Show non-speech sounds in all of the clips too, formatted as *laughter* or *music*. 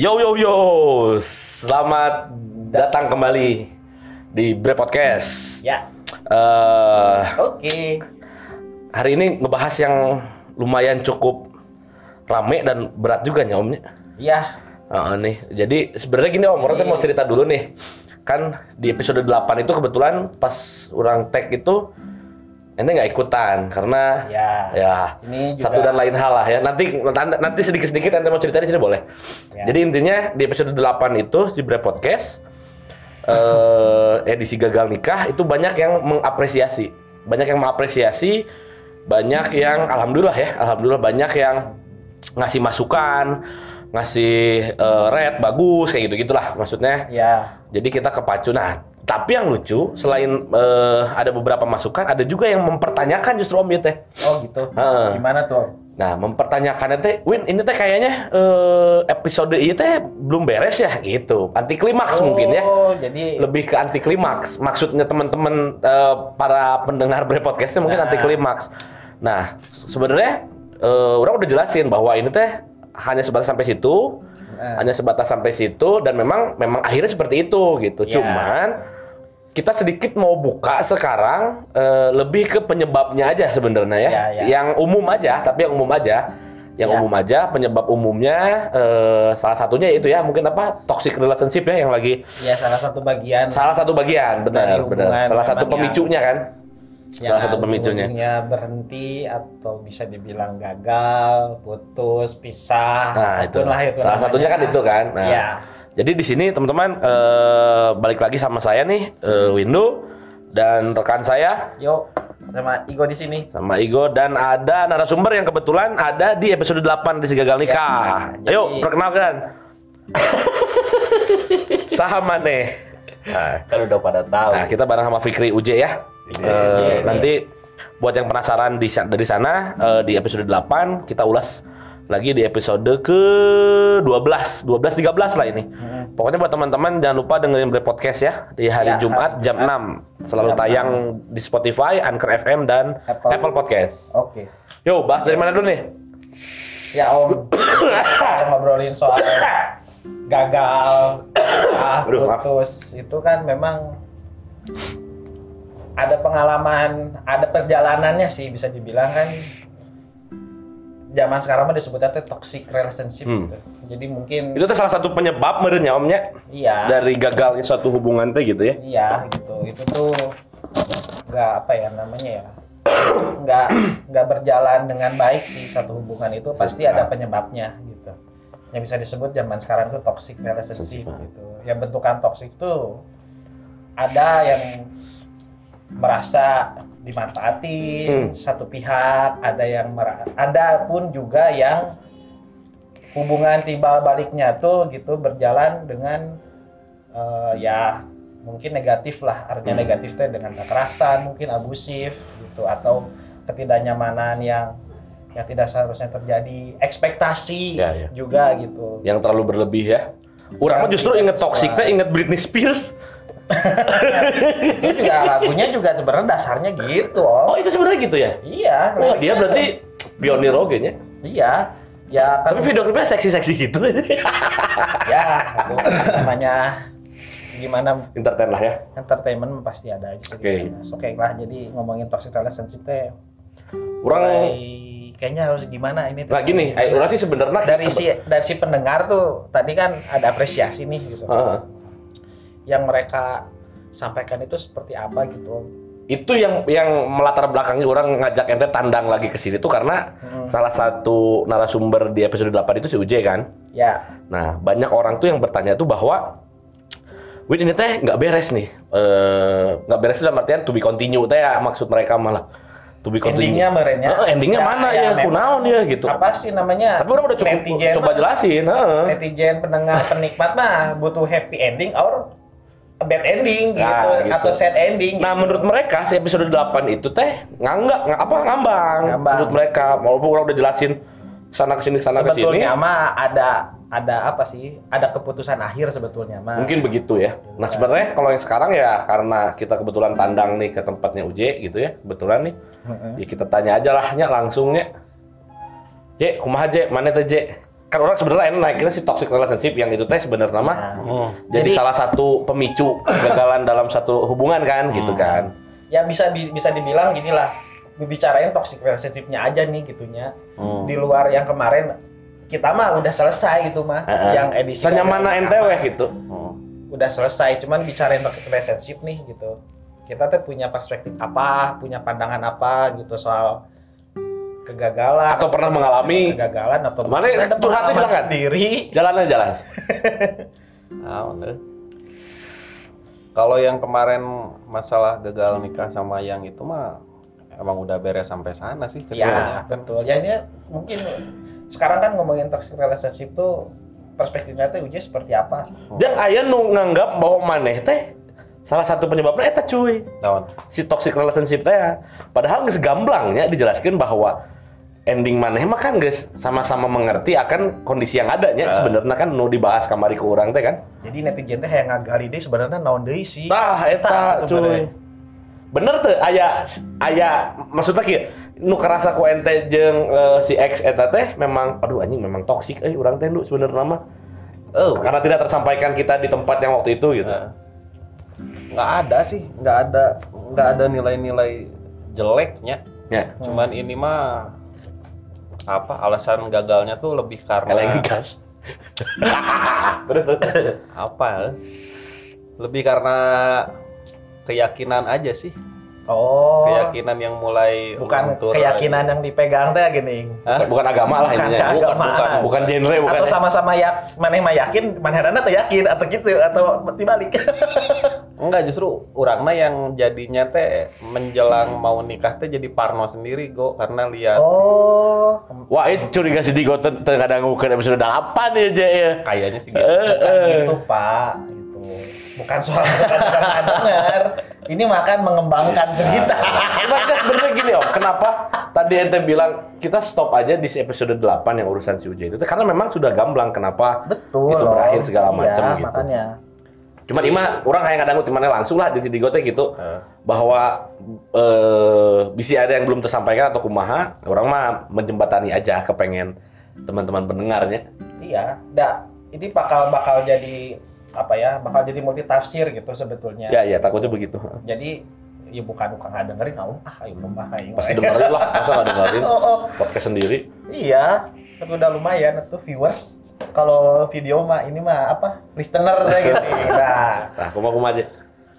Yo yo yo, selamat datang kembali di Bre Podcast. Ya, Eh, oke. hari ini ngebahas yang lumayan cukup rame dan berat juga nih omnya. Ya, Heeh, nih, jadi sebenarnya gini om, orang tuh mau cerita dulu nih. Kan di episode 8 itu kebetulan pas orang tag itu ente nggak ikutan karena ya. ya Ini juga- satu dan lain hal lah ya. Nanti nanti sedikit-sedikit ente mau cerita di sini boleh. Ya. Jadi intinya di episode 8 itu si Bre Podcast eh edisi gagal nikah itu banyak yang mengapresiasi. Banyak yang mengapresiasi, banyak yang alhamdulillah ya, alhamdulillah banyak yang ngasih masukan, ngasih eh, red bagus kayak gitu-gitulah maksudnya. Ya, Jadi kita kepacu. Nah, tapi yang lucu selain eh, ada beberapa masukan, ada juga yang mempertanyakan justru Om ya teh. oh gitu. Heeh. Gimana tuh? Nah, mempertanyakannya teh, Win, ini teh kayaknya eh, episode ini teh belum beres ya gitu. Anti klimaks mungkin ya. Oh, jadi Lebih ke anti klimaks. Maksudnya teman-teman eh, para pendengar bre podcastnya mungkin Nah. anti klimaks. Nah, sebenarnya eh, orang udah jelasin bahwa ini teh hanya sebatas sampai situ, Nah. hanya sebatas sampai situ dan memang memang akhirnya seperti itu gitu. Ya. Cuman kita sedikit mau buka sekarang eh, lebih ke penyebabnya aja sebenarnya ya. Ya, ya. Yang umum aja, tapi yang umum aja. Yang Ya. umum aja penyebab umumnya eh, salah satunya itu ya mungkin apa toxic relationship ya yang lagi ya salah satu bagian salah satu bagian benar benar salah satu pemicunya kan yang salah satu pemicunya. berhenti atau bisa dibilang gagal, putus, pisah. nah itu apa pun lah itu salah namanya. satunya kan itu kan nah Ya. Jadi di sini teman-teman eh, balik lagi sama saya nih eh, Windu dan rekan saya Yuk, sama Igo di sini. sama Igo dan ada narasumber yang kebetulan ada di episode 8 di Si Gagal Nikah. Ya, Ayo jadi- perkenalkan. *laughs* Saham nih. Nah, kan udah pada tahu. Nah, kita bareng sama Fikri UJ ya. Eh, UJ, iya. nanti buat yang penasaran di dari sana eh, di episode 8 kita ulas lagi di episode ke 12, 12 13 lah ini. Pokoknya buat teman-teman jangan lupa dengerin Bre podcast ya di hari Ya, Jumat hari jam Jumat. 6. Selalu Jam tayang di Spotify, Anchor FM dan Apple. Apple, Podcast. Oke. Yo, bahas dari mana dulu nih? Ya Om, *coughs* kita ngobrolin soal gagal, *coughs* ah, putus itu kan memang ada pengalaman, ada perjalanannya sih bisa dibilang kan. Zaman sekarang mah disebutnya teh toxic relationship Hmm. gitu. Jadi mungkin Itu tuh salah satu penyebab merenya omnya iya, dari gagalnya suatu hubungan teh gitu ya. iya gitu. Itu tuh nggak apa ya namanya ya nggak nggak berjalan dengan baik sih satu hubungan itu pasti ada penyebabnya gitu yang bisa disebut zaman sekarang itu toxic relationship gitu yang bentukan toxic itu ada yang merasa dimanfaatin Hmm. satu pihak ada yang mera- ada pun juga yang hubungan timbal baliknya tuh gitu berjalan dengan eh, ya mungkin negatif lah artinya Hmm. negatif teh dengan kekerasan mungkin abusif gitu atau ketidaknyamanan yang yang tidak seharusnya terjadi ekspektasi Ya, ya. juga gitu Yang terlalu berlebih ya. Mah Yang justru inget toxic inget Britney Spears. Itu juga lagunya juga sebenarnya dasarnya gitu Oh, oh itu sebenarnya gitu ya? iya Oh, dia berarti pionir oge nya. iya ya kan Tapi video klipnya seksi-seksi gitu. *laughs* ya namanya gimana Entertain lah ya. entertainment pasti ada aja. Oke. Oke lah, jadi ngomongin toxic relationship teh Orang mulai kayaknya harus gimana ini tuh. Nah gini, eh, orang sih sebenarnya dari si dari si pendengar tuh tadi kan ada apresiasi nih gitu. Heeh. Yang mereka sampaikan itu seperti apa gitu. itu yang yang melatar belakangi orang ngajak ente tandang lagi ke sini tuh karena Hmm. salah satu narasumber di episode 8 itu si Uje kan. Ya, Nah, banyak orang tuh yang bertanya tuh bahwa Win ini teh nggak beres nih. Eh, nggak beres dalam artian to be continue teh ya maksud mereka malah. To be continue. endingnya merenya. Heeh, endingnya mana ya? Kunaon ya gitu. Apa sih namanya? Tapi orang udah cukup netizen coba mah- jelasin, heeh. Netizen pendengar penikmat mah butuh happy ending or bad ending gitu, Nah, gitu. atau sad ending. Nah, gitu. menurut mereka si episode 8 itu teh nganggak, nggak apa ngambang. Ngambang. Menurut mereka, walaupun orang udah jelasin sana ke sini sana ke sini. sebetulnya mah ada ada apa sih? Ada keputusan akhir sebetulnya mah. Mungkin begitu ya. Nah sebenarnya kalau yang sekarang ya karena kita kebetulan tandang nih ke tempatnya UJ gitu ya, kebetulan nih, ya kita tanya aja lah nya langsungnya. J, kumaha J, mana teh J? Kan orang sebenarnya enak kita si toxic relationship yang itu teh sebenarnya mah Nah, Hmm. jadi, Jadi- salah satu pemicu kegagalan dalam satu hubungan kan gitu kan. ya bisa bi- bisa dibilang gini lah bicarain toxic relationship-nya aja nih gitunya Hmm. di luar yang kemarin kita mah udah selesai gitu mah Heeh. yang edisi ente apa, weh gitu. Hmm. udah selesai cuman bicarain toxic relationship nih gitu kita tuh punya perspektif apa punya pandangan apa gitu soal kegagalan Atau pernah mengalami kegagalan atau Mana ada curhatnya silakan. sendiri jalan aja jalan. *laughs* Ah. Kalau yang kemarin masalah gagal nikah sama yang itu mah emang udah beres sampai sana sih ya ceritanya. betul ya ini mungkin sekarang kan ngomongin toxic relationship tuh perspektifnya tuh uji seperti apa Dan aya nu nganggap bahwa maneh teh salah satu penyebabnya eta cuy. Si toxic relationship teh ya. Padahal geus gamblangnya dijelaskan bahwa ending maneh mah kan geus sama-sama mengerti akan kondisi yang adanya Ah. sebenarnya kan nu dibahas kamari ku urang teh kan. jadi netizen teh yang ngagali deh sebenarnya naon deui sih Tah eta Tah, cuy. Bener tuh aya aya maksudnya kieu nu kerasa ku ente jeung eh, si X eta teh memang aduh anjing memang toksik euy urang teh nu sebenarnya mah. Oh, Karena tidak tersampaikan kita di tempat yang waktu itu gitu. Nah, nggak ada sih, nggak ada nggak ada nilai-nilai jeleknya. Ya. Cuman ini mah apa alasan gagalnya tuh lebih karena Eleng gas. *laughs* terus terus. apa? Lebih karena keyakinan aja sih. Oh Keyakinan yang mulai bukan luntur keyakinan yang dipegang teh gini Hah? Bukan agama lah Bukan intinya. Bukan, bukan, bukan genre, bukan. atau ya. sama-sama ya mana mah yakin mana tuh yakin atau gitu atau dibalik *laughs* Enggak justru orang mah yang jadinya teh menjelang mau nikah teh jadi parno sendiri go karena lihat oh Wah, itu curiga si Digo teu teu ngadangukeun episode 8 ya, Je ya. kayaknya sih gitu. Eh, bukan eh. gitu pak gitu bukan soal denger ini makan mengembangkan cerita. Cuma kita sebenarnya gini om, kenapa? Tadi ente bilang kita stop aja di episode 8 yang urusan si Uja itu. Karena memang sudah gamblang kenapa betul itu loh. berakhir segala Iya, macam gitu. makanya. Cuman Ima orang kayak ngadangu di mana langsung lah di si Digo teh gitu. Eh. bahwa eh bisa ada yang belum tersampaikan atau kumaha, orang mah menjembatani aja kepengen teman-teman pendengarnya. iya dah. Ini bakal bakal jadi apa ya bakal jadi multi tafsir gitu sebetulnya Ya ya takutnya begitu. jadi ya bukan bukan nggak dengerin ah ah ayo lumah aing Pasti dengerin lah, masa nggak dengerin *laughs* oh, oh. podcast sendiri. iya tapi udah lumayan itu viewers kalau video mah ini mah apa listener gitu *laughs* nah Nah, kumah-kumah aja.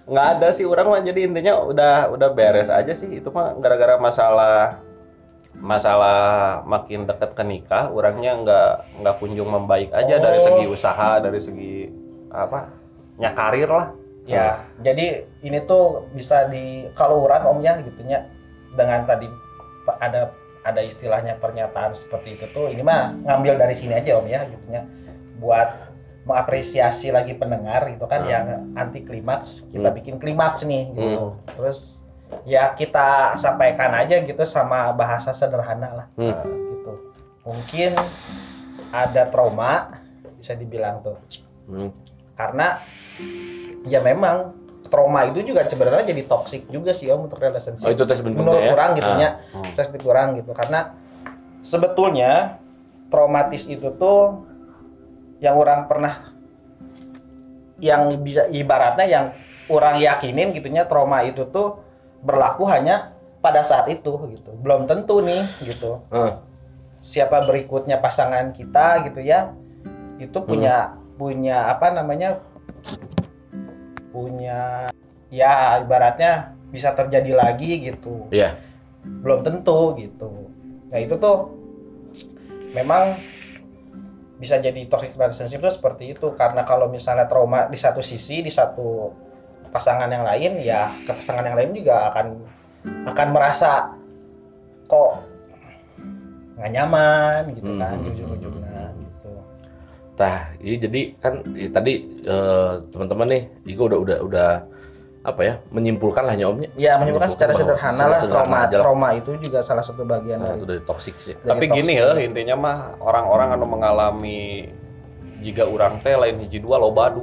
nggak ada sih orang mah jadi intinya udah udah beres aja sih itu mah gara-gara masalah masalah makin dekat ke nikah orangnya nggak nggak kunjung membaik aja dari Oh. segi usaha dari segi apa nya karir lah Ya, jadi ini tuh bisa di kalau orang omnya gitunya dengan tadi ada ada istilahnya pernyataan seperti itu tuh ini mah ngambil dari sini aja om ya gitunya buat mengapresiasi lagi pendengar gitu kan Hmm. yang anti klimaks kita Hmm. bikin klimaks nih gitu. Terus ya kita sampaikan aja gitu sama bahasa sederhana lah Hmm. gitu. Mungkin ada trauma bisa dibilang tuh Hmm. Karena ya memang trauma itu juga sebenarnya jadi toxic juga sih om untuk relationship Oh itu tes menurut ya. orang gitu Ah. ya Hmm. perspektif orang gitu karena sebetulnya traumatis itu tuh yang orang pernah yang bisa ibaratnya yang orang yakinin gitunya trauma itu tuh berlaku hanya pada saat itu gitu belum tentu nih gitu Ah. siapa berikutnya pasangan kita gitu ya itu punya punya apa namanya punya ya ibaratnya bisa terjadi lagi gitu Iya. belum tentu gitu nah itu tuh memang bisa jadi toxic relationship itu seperti itu karena kalau misalnya trauma di satu sisi di satu pasangan yang lain ya ke pasangan yang lain juga akan akan merasa kok nggak nyaman gitu kan Hmm. ujung-ujungnya gitu Tah, iya jadi kan iya, tadi eh, teman-teman nih, Igo udah udah udah apa ya menyimpulkan lah omnya. ya menyimpulkan secara sederhana lah trauma aja trauma itu juga salah satu bagian Nah, dari itu dari toksik sih. dari tapi gini toxic. ya intinya mah orang-orang anu mengalami jika orang teh lain hiji dua loba adu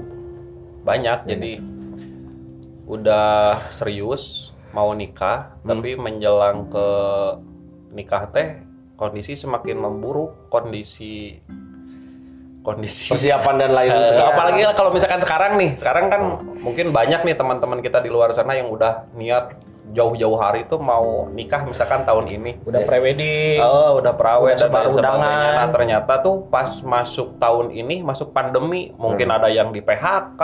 banyak jadi udah serius mau nikah Hmm. tapi menjelang ke nikah teh kondisi semakin memburuk kondisi kondisi Persiapan dan lain Eh, segala. apalagi kalau misalkan sekarang nih, sekarang kan mungkin banyak nih teman-teman kita di luar sana yang udah niat jauh-jauh hari itu mau nikah misalkan tahun ini. Udah prewedding. Oh, udah perawet Udah dan lain sebagainya. Nah, ternyata tuh pas masuk tahun ini, masuk pandemi, mungkin ada yang di PHK,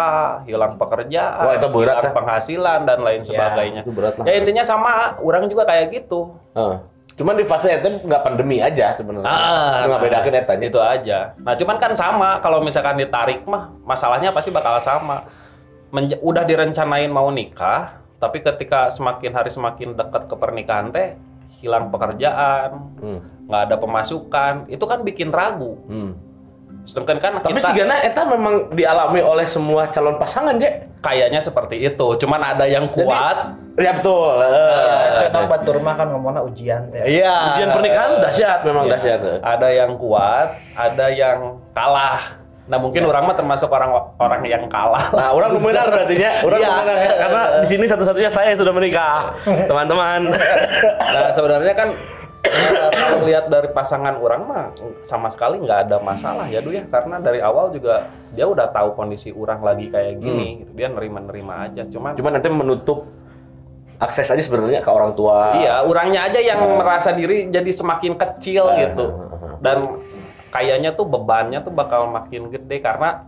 hilang pekerjaan, Wah, itu berat, hilang ya. penghasilan dan lain sebagainya. Itu berat lah. Ya intinya sama, orang juga kayak gitu. Heeh. Cuman di fase itu nggak pandemi aja sebenarnya. Ah, nggak nah, bedakan etanya. Itu aja. Nah, cuman kan sama kalau misalkan ditarik mah masalahnya pasti bakal sama. Menja- udah direncanain mau nikah, tapi ketika semakin hari semakin dekat ke pernikahan teh hilang pekerjaan, Hmm. nggak ada pemasukan, itu kan bikin ragu. Hmm. Sedangkan kan Tapi kita sigana eta memang dialami oleh semua calon pasangan, Je. kayaknya seperti itu. Cuman ada yang kuat. Ya betul. Ya, Eh. Cenah batur mah kan ngomongna ujian teh. Iya. Ujian pernikahan dahsyat memang Iya. dahsyat. Ada yang kuat, ada yang kalah. Nah mungkin orang mah termasuk orang orang yang kalah. Nah, orang benar berarti ya. Orang Iya. benar karena di sini satu-satunya saya yang sudah menikah, *laughs* teman-teman. Nah sebenarnya kan ya, kalau lihat dari pasangan orang mah sama sekali nggak ada masalah ya Du ya karena dari awal juga dia udah tahu kondisi orang lagi kayak gini gitu. dia nerima-nerima aja cuman Cuma nanti menutup akses aja sebenarnya ke orang tua. iya orangnya aja yang merasa diri jadi semakin kecil Ah. gitu dan kayaknya tuh bebannya tuh bakal makin gede karena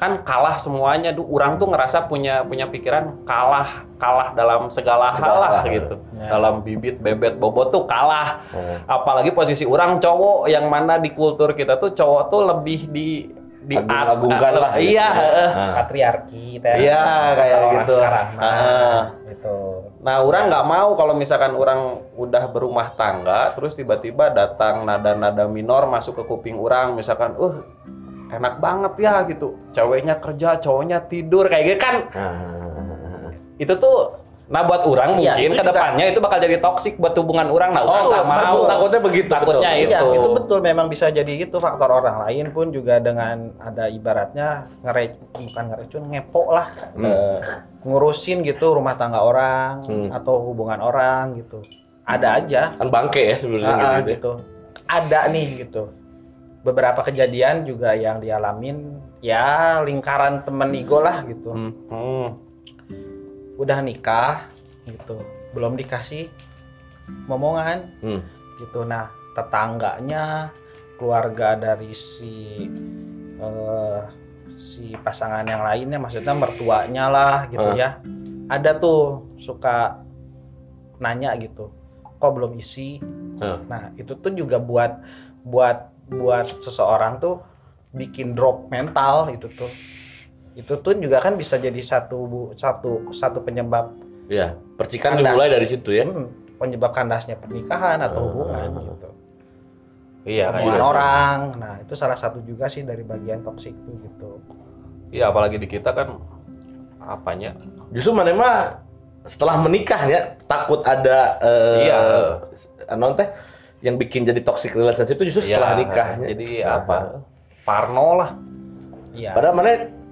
kan kalah semuanya tuh orang tuh ngerasa punya punya pikiran kalah kalah dalam segala, hal lah gitu ya. dalam bibit bebet bobot tuh kalah Hmm. apalagi posisi orang cowok yang mana di kultur kita tuh cowok tuh lebih di di Agung-agungkan lah gitu. iya heeh. Nah. Patriarki teh. Iya, kayak gitu. Sekarang mah, Ah. gitu. nah orang nggak mau kalau misalkan orang udah berumah tangga terus tiba-tiba datang nada-nada minor masuk ke kuping orang misalkan uh enak banget ya gitu ceweknya kerja cowoknya tidur kayak gitu kan Nah. itu tuh nah buat orang Iya, mungkin ke depannya itu bakal jadi toksik buat hubungan orang nah orang Oh, nggak mau betul. takutnya begitu. Takutnya betul. itu. Iya, itu betul memang bisa jadi itu faktor orang lain pun juga dengan ada ibaratnya ngere bukan ngerecun ngepo lah Hmm. Eh, ngurusin gitu rumah tangga orang Hmm. atau hubungan orang gitu. Ada aja Kan bangke ya sebenarnya ah, gitu. ya. gitu. Ada nih gitu. Beberapa kejadian juga yang dialamin ya lingkaran temen Igo lah gitu. Hmm. Hmm. Udah nikah gitu. Belum dikasih momongan Hmm. gitu. Nah, tetangganya, keluarga dari si eh, si pasangan yang lainnya, maksudnya mertuanya lah gitu Ah. ya. Ada tuh suka nanya gitu, kok belum isi? Ah. Nah, itu tuh juga buat buat buat seseorang tuh bikin drop mental itu tuh. Itu tuh juga kan bisa jadi satu satu satu penyebab Iya, percikan Kandas. dimulai dari situ ya. hmm, penyebab kandasnya pernikahan atau Ah. hubungan gitu. iya omongan gitu. orang. Nah, itu salah satu juga sih dari bagian toksik tuh gitu. Iya apalagi di kita kan apanya? Justru mana mah setelah menikah ya takut ada eh Iya. non teh yang bikin jadi toxic relationship itu justru setelah Iya, nikah. Jadi apa? Parno lah. Iya. Padahal mana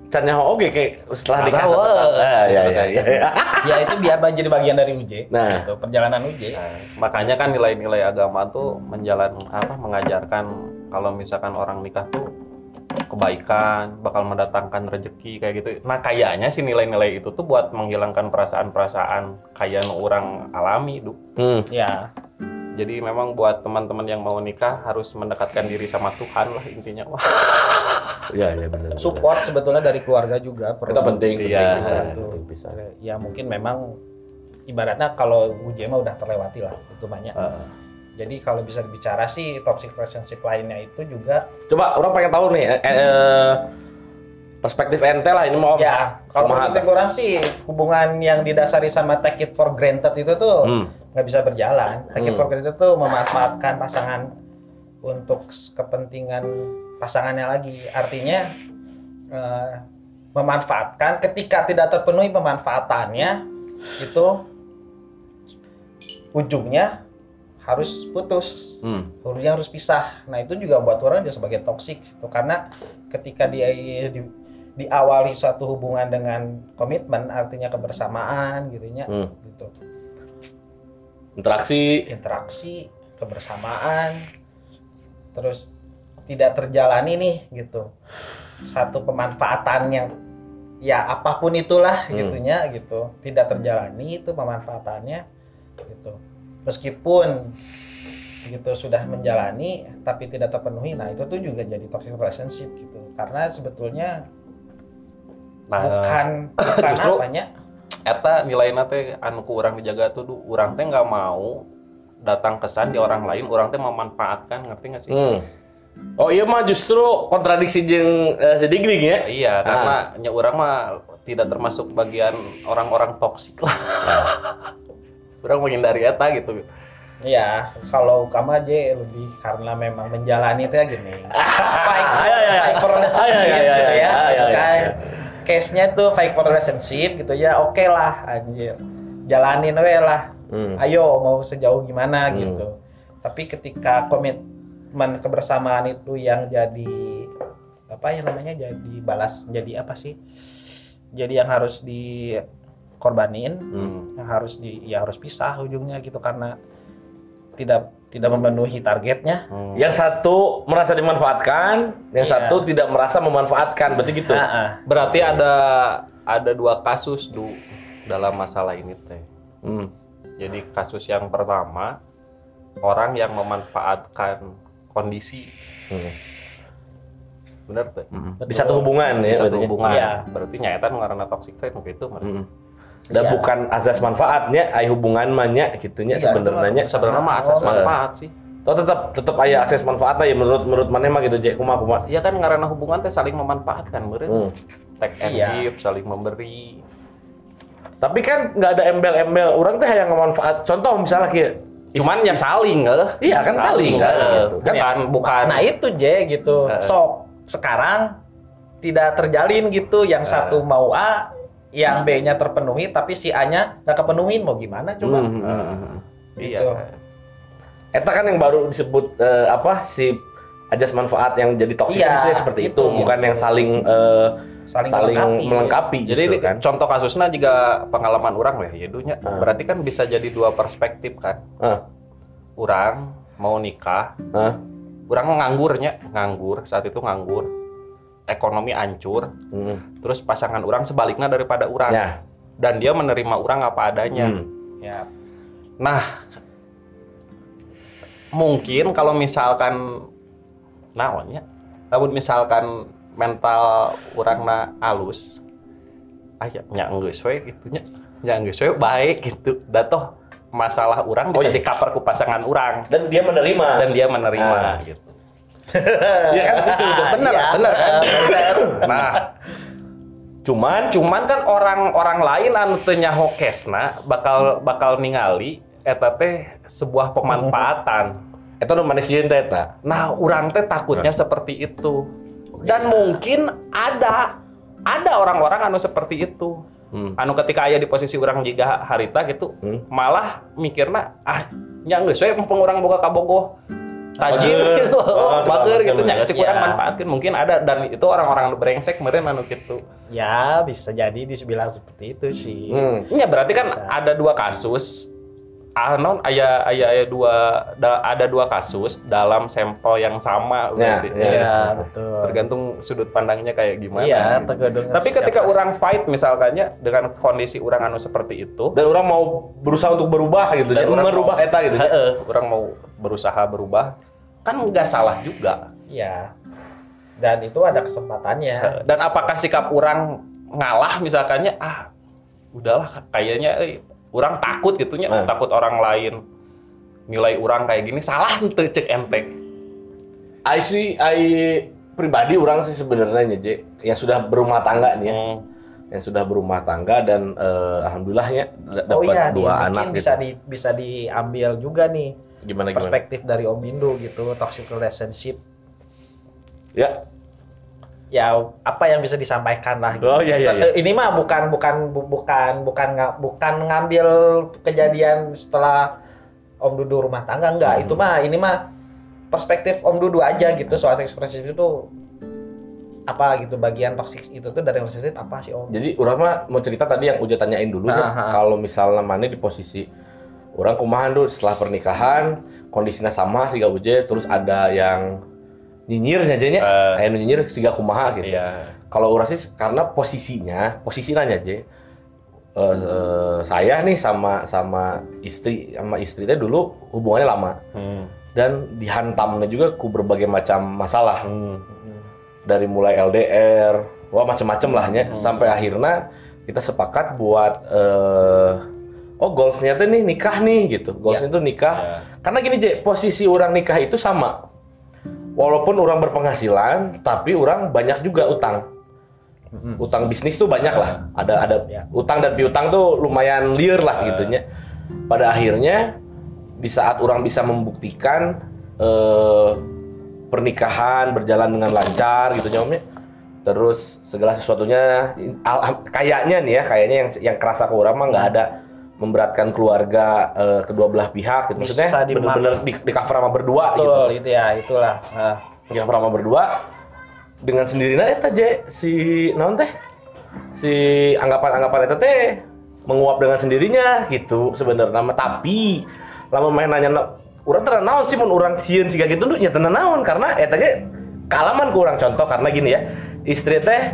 cannya oke kayak setelah nikah. Tahu, tetap- eh. Ah, iya, iya, iya. *laughs* ya itu biar jadi bagian dari UJ. Nah. Gitu, perjalanan UJ. Nah, makanya kan nilai-nilai agama tuh menjalan apa mengajarkan kalau misalkan orang nikah tuh kebaikan, bakal mendatangkan rezeki kayak gitu. Nah, kayaknya sih nilai-nilai itu tuh buat menghilangkan perasaan-perasaan kayak orang alami, Du. Hmm. Ya, Jadi memang buat teman-teman yang mau nikah harus mendekatkan diri sama Tuhan lah intinya. Wah, *laughs* Iya, iya benar. support sebetulnya dari keluarga juga perlu. Itu penting, penting Iya. bisa, Itu. bisa. Ya mungkin memang ibaratnya kalau UJ mah udah terlewati lah itu banyak. Eh, Jadi kalau bisa dibicara sih toxic relationship lainnya itu juga Coba orang pengen tahu nih eh, eh, perspektif ente lah ini mau ya kalau menurut orang sih hubungan yang didasari sama take it for granted itu tuh Hmm. Nggak bisa berjalan. Take it Hmm. itu memanfaatkan pasangan untuk kepentingan pasangannya lagi. Artinya eh, memanfaatkan ketika tidak terpenuhi pemanfaatannya itu ujungnya harus putus. Hmm. Harus pisah. Nah, itu juga buat orang juga sebagai toksik gitu. karena ketika dia di, diawali suatu hubungan dengan komitmen artinya kebersamaan gitu nya Hmm. gitu Interaksi. Interaksi, kebersamaan, terus tidak terjalani nih gitu. Satu pemanfaatan yang ya apa pun itulah Hmm. gitunya gitu. Tidak terjalani itu pemanfaatannya gitu. Meskipun gitu sudah menjalani tapi tidak terpenuhi nah itu tuh juga jadi toxic relationship gitu. Karena sebetulnya Nah, bukan *clears throat* bukan justru- apanya eta nilainya teh anu ku urang dijaga tuh du- urang teh nggak mau datang kesan di orang lain, orang teh memanfaatkan, ngerti nggak sih? Hmm. Oh iya mah justru kontradiksi jeung uh, sedigring ya. Iya, Ah. karena nya urang mah tidak termasuk bagian orang-orang toksik lah. *laughs* Urang menghindari eta gitu. Ya, kalau kamu aja lebih karena memang menjalani itu ya gini. *laughs* Iya, iya, iya. fight for relationship Iya, iya, iya, gitu iya, ya. iya, iya, Kan iya. Case-nya tuh fight for relationship gitu ya. Oke lah, anjir. Jalanin we lah. Hmm. Ayo mau sejauh gimana Hmm. gitu. Tapi ketika komitmen kebersamaan itu yang jadi apa ya namanya jadi balas jadi apa sih? Jadi yang harus dikorbanin Hmm. yang harus di ya harus pisah ujungnya gitu karena tidak tidak memenuhi targetnya. Hmm. Yang satu merasa dimanfaatkan, yang Iya. satu tidak merasa memanfaatkan, berarti gitu. Ah, ah. Berarti ada ada dua kasus du dalam masalah ini teh. Hmm. Jadi kasus yang pertama orang yang memanfaatkan kondisi, Hmm. bener teh? Hmm. Di satu hubungan ya, Di satu berarti. hubungan. Iya. Berarti nyata ngaranna toxic teh nu kitu. Hmm. Dan Iya. bukan asas manfaatnya, ay hubungan mahnya gitunya Iya, sebenarnya. Sebenarnya mah asas manfaat sih. Oh tetap tetap aya akses manfaat ya menurut menurut mana mah gitu Jek kumaha kumaha. Iya kan ngaranna hubungan teh saling memanfaatkan, meureun. Hmm. Take and Iya. give, saling memberi. Tapi kan nggak ada embel-embel orang teh yang manfaat. Contoh misalnya kayak Cuman ya saling, eh. Iya kan saling, eh. eh. Kan, Ya. bukan Nah itu J gitu. Eh. Sok sekarang tidak terjalin gitu. Yang Eh. satu mau A, yang B-nya terpenuhi, tapi si A-nya nggak kepenuhin. Mau gimana coba? Hmm, hmm, hmm, hmm. iya. Gitu. Eta kan yang baru disebut eh, apa si ajas manfaat yang jadi toksik Iya, itu seperti itu, itu. bukan yang saling eh, Saling, saling melengkapi. melengkapi. Jadi justru ini kan. contoh kasusnya juga pengalaman orang ya, ya dunya. Ah. Berarti kan bisa jadi dua perspektif kan. Ah. Orang mau nikah, Hah? orang nganggurnya, nganggur saat itu nganggur, ekonomi hancur, Hmm. terus pasangan orang sebaliknya daripada orang, Ya. dan dia menerima orang apa adanya. Hmm. Ya. Nah, mungkin kalau misalkan naonnya, namun misalkan mental orang na halus, aya nya geus we gitunya, nya geus we baik gitu. Da toh masalah orang Oh, bisa iya. dikaper ku pasangan orang Dan dia menerima. dan dia menerima Ah. gitu. Iya kan *laughs* itu Bener, Iya, bener kan? Nah, Cuman cuman kan orang-orang lain anu teu nyaho kesna bakal bakal ningali eta teh sebuah pemanfaatan. eta nu manusia teh eta. Nah, orang teh takutnya seperti itu. Dan mungkin ada ada orang-orang anu seperti itu. Hmm. Anu ketika aya di posisi orang juga harita gitu, Hmm. malah mikirna ah nya geus we mumpung urang boga kabogoh. Tajir gitu, Oh, bager gitu nya sih kurang Ya. manfaatkeun mungkin ada dan itu orang-orang brengsek meureun anu gitu. Ya bisa jadi dibilang seperti itu sih. Hmm. Ya berarti kan Bisa. ada dua kasus. Ah, non, aya, aya, aya dua, da- ada dua kasus dalam sampel yang sama. Ya, berarti. ya. Iya, betul. Tergantung sudut pandangnya kayak gimana. Iya, gitu. tergantung Tapi ketika siapa. orang fight misalkannya dengan kondisi orang anu seperti itu, Dan orang mau berusaha untuk berubah gitu. Dan Jadi orang merubah eta gitu. heeh, orang mau berusaha berubah, kan nggak salah juga. Iya. Dan itu ada kesempatannya. Dan apakah sikap orang ngalah misalkannya, ah udahlah kayaknya eh, orang takut gitunya, Eh. takut orang lain nilai orang kayak gini salah tuh cek entek. I see, I pribadi orang sih sebenarnya Jek, yang sudah berumah tangga nih ya. Hmm. Yang sudah berumah tangga dan eh, alhamdulillahnya d- dapat Oh iya, dua anak bisa gitu. di bisa diambil juga nih Gimana gimana? perspektif dari Om Bindu gitu, toxic relationship. Ya. Ya apa yang bisa disampaikan lah. Gitu. Oh, iya, iya, iya. Ini mah bukan bukan bu- bukan bukan bukan ngambil kejadian setelah Om Dudu rumah tangga enggak. Hmm. Itu mah ini mah perspektif Om Dudu aja gitu soal toxic relationship itu apa gitu bagian toxic itu tuh dari relationship apa sih Om? Jadi orang mah mau cerita tadi yang udah tanyain dulu ya. Kalau misalnya mana di posisi orang kumahan dulu setelah pernikahan kondisinya sama sih gak uje terus ada yang nyinyir aja nya Eh. aya nu nyinyir siga kumaha gitu Iya. kalau urang sih karena posisinya posisi nanya aja Eh, eh, saya nih sama sama istri sama istri teh dulu hubungannya lama Hmm. dan dihantamnya juga ku berbagai macam masalah Hmm. dari mulai LDR wah macem-macem lah nya sampai akhirnya kita sepakat buat eh oh goalsnya tuh nih nikah nih gitu. Goalsnya tuh nikah. Ya. karena gini Je posisi orang nikah itu sama. Walaupun orang berpenghasilan tapi orang banyak juga utang. Utang bisnis tuh banyak lah. Ada ada Ya. utang dan piutang tuh lumayan liar lah gitu nya pada akhirnya di saat orang bisa membuktikan eh, pernikahan berjalan dengan lancar gitu ya Om, ya. terus segala sesuatunya kayaknya nih ya kayaknya yang yang kerasa ke orang mah nggak ada memberatkan keluarga eh, kedua belah pihak gitu. Maksudnya bener-bener di, di cover sama berdua gitu Betul, itu ya, itulah. Ah. yang pertama berdua dengan sendirinya eta je si naon teh si anggapan-anggapan eta teh menguap dengan sendirinya gitu sebenarnya tapi lama main nanya na- urang teu naon sih mun urang sieun siga gitu ya teu naon karena eta ge kalaman ku urang contoh karena gini ya istri teh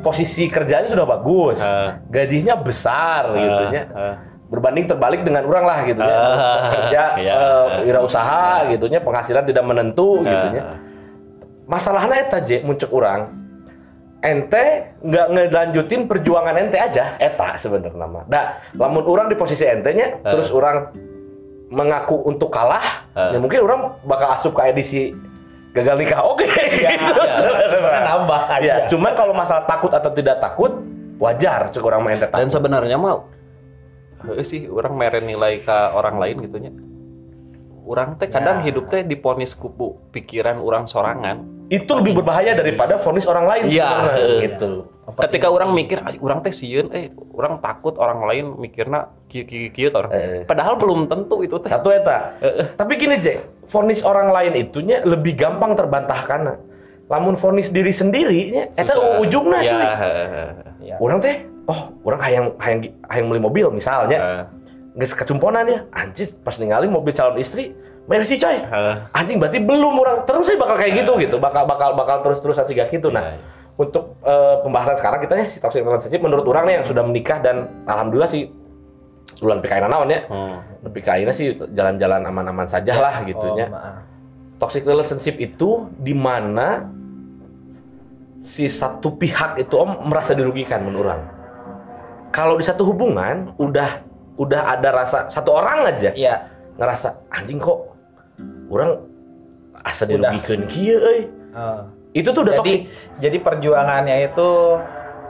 posisi kerjanya sudah bagus Ah. gajinya besar gitu Ah, nya ah. Berbanding terbalik dengan orang lah gitu ya Ah, kerja iya. eh, wirausaha gitu nya penghasilan tidak menentu gitu nya Ah. masalahnya eta je muncul orang ente nggak ngelanjutin perjuangan ente aja eta sebenarnya nama nah lamun orang di posisi ente nya Eh. terus orang mengaku untuk kalah Eh. ya mungkin orang bakal asup ke edisi gagal nikah oke Ya, gitu *laughs* ya, sebenarnya nambah aja. ya cuman kalau masalah takut atau tidak takut wajar cek orang main ente Dan sebenarnya mah heueuh sih orang mere nilai ke orang lain gitunya. Orang teh kadang Ya. hidup teh diponis kupu pikiran orang sorangan. itu lebih berbahaya daripada vonis orang lain Iya, sebenarnya, gitu Ketika orang mikir, "Ay, orang teh sieun, eh orang takut orang lain mikirna kieu kieu orang. Eh. Padahal belum tentu itu teh. Satu eta. Tapi gini, Jack, vonis orang lain itunya lebih gampang terbantahkan. Lamun vonis diri sendiri nya eta ujungna ya, cuy. heeh. Ya. Orang teh, oh, orang hayang hayang hayang beli mobil misalnya. Heeh. Geus kecumponan ya. Anjir, pas ningali mobil calon istri, bayar sih coy. Heeh. Anjing berarti belum orang terus saya bakal kayak gitu gitu. Bakal bakal bakal terus-terus asik gitu. Nah, Iya, iya. untuk eh, pembahasan sekarang kita ya si toxic relationship menurut orang nih yang sudah menikah dan alhamdulillah sih bulan PKN naon ya. Hmm. Akhirnya sih jalan-jalan aman-aman saja lah gitu Oh, ya. maaf. Toxic relationship itu di mana si satu pihak itu om merasa dirugikan menurut orang. Kalau di satu hubungan udah udah ada rasa satu orang aja Iya. ngerasa anjing kok orang asa dirugikan euy. Oh. Itu tuh udah Jadi toxic. jadi perjuangannya itu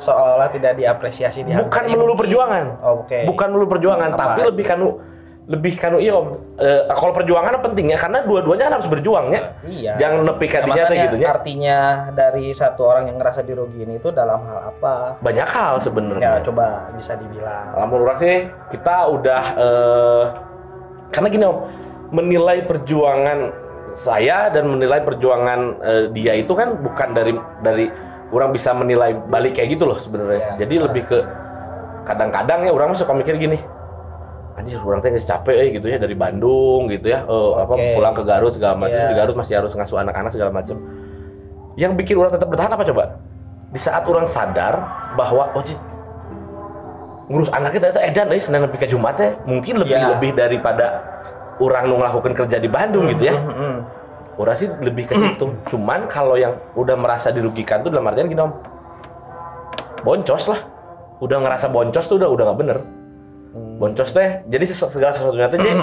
seolah-olah tidak diapresiasi di Bukan melulu perjuangan. Oh, Oke. Bukan melulu perjuangan, Apa tapi lebih kanu lebih kanu iya om. Eh, kalau perjuangan penting ya karena dua-duanya kan harus berjuang ya. Iya. Jangan nepi ka Ya, dinya teh makanya gitu ya. Artinya dari satu orang yang ngerasa dirugiin itu dalam hal apa? Banyak hal Ya sebenarnya. coba bisa dibilang. Lamun orang sih kita udah eh, karena gini om menilai perjuangan saya dan menilai perjuangan eh, dia itu kan bukan dari dari orang bisa menilai balik kayak gitu loh sebenarnya. Ya, Jadi benar. lebih ke kadang-kadang ya orang suka mikir gini. Anjir, orang teh capek eh, gitu ya dari Bandung gitu ya. eh, apa pulang ke Garut segala macam. Iya. Di Garut masih harus ngasuh anak-anak segala macam. Yang bikin orang tetap bertahan apa coba? Di saat orang sadar bahwa oh Cid, ngurus anak kita itu edan euy senang nepi ka Jumat teh mungkin lebih Iya. lebih daripada orang nu ngelakukan kerja di Bandung gitu ya. Hmm, hmm. Orang sih lebih ke situ. Cuman kalau yang udah merasa dirugikan tuh dalam artian gini om, boncos lah. Udah ngerasa boncos tuh udah udah nggak bener. Hmm. Boncos teh, jadi segala sesuatunya teh Jay,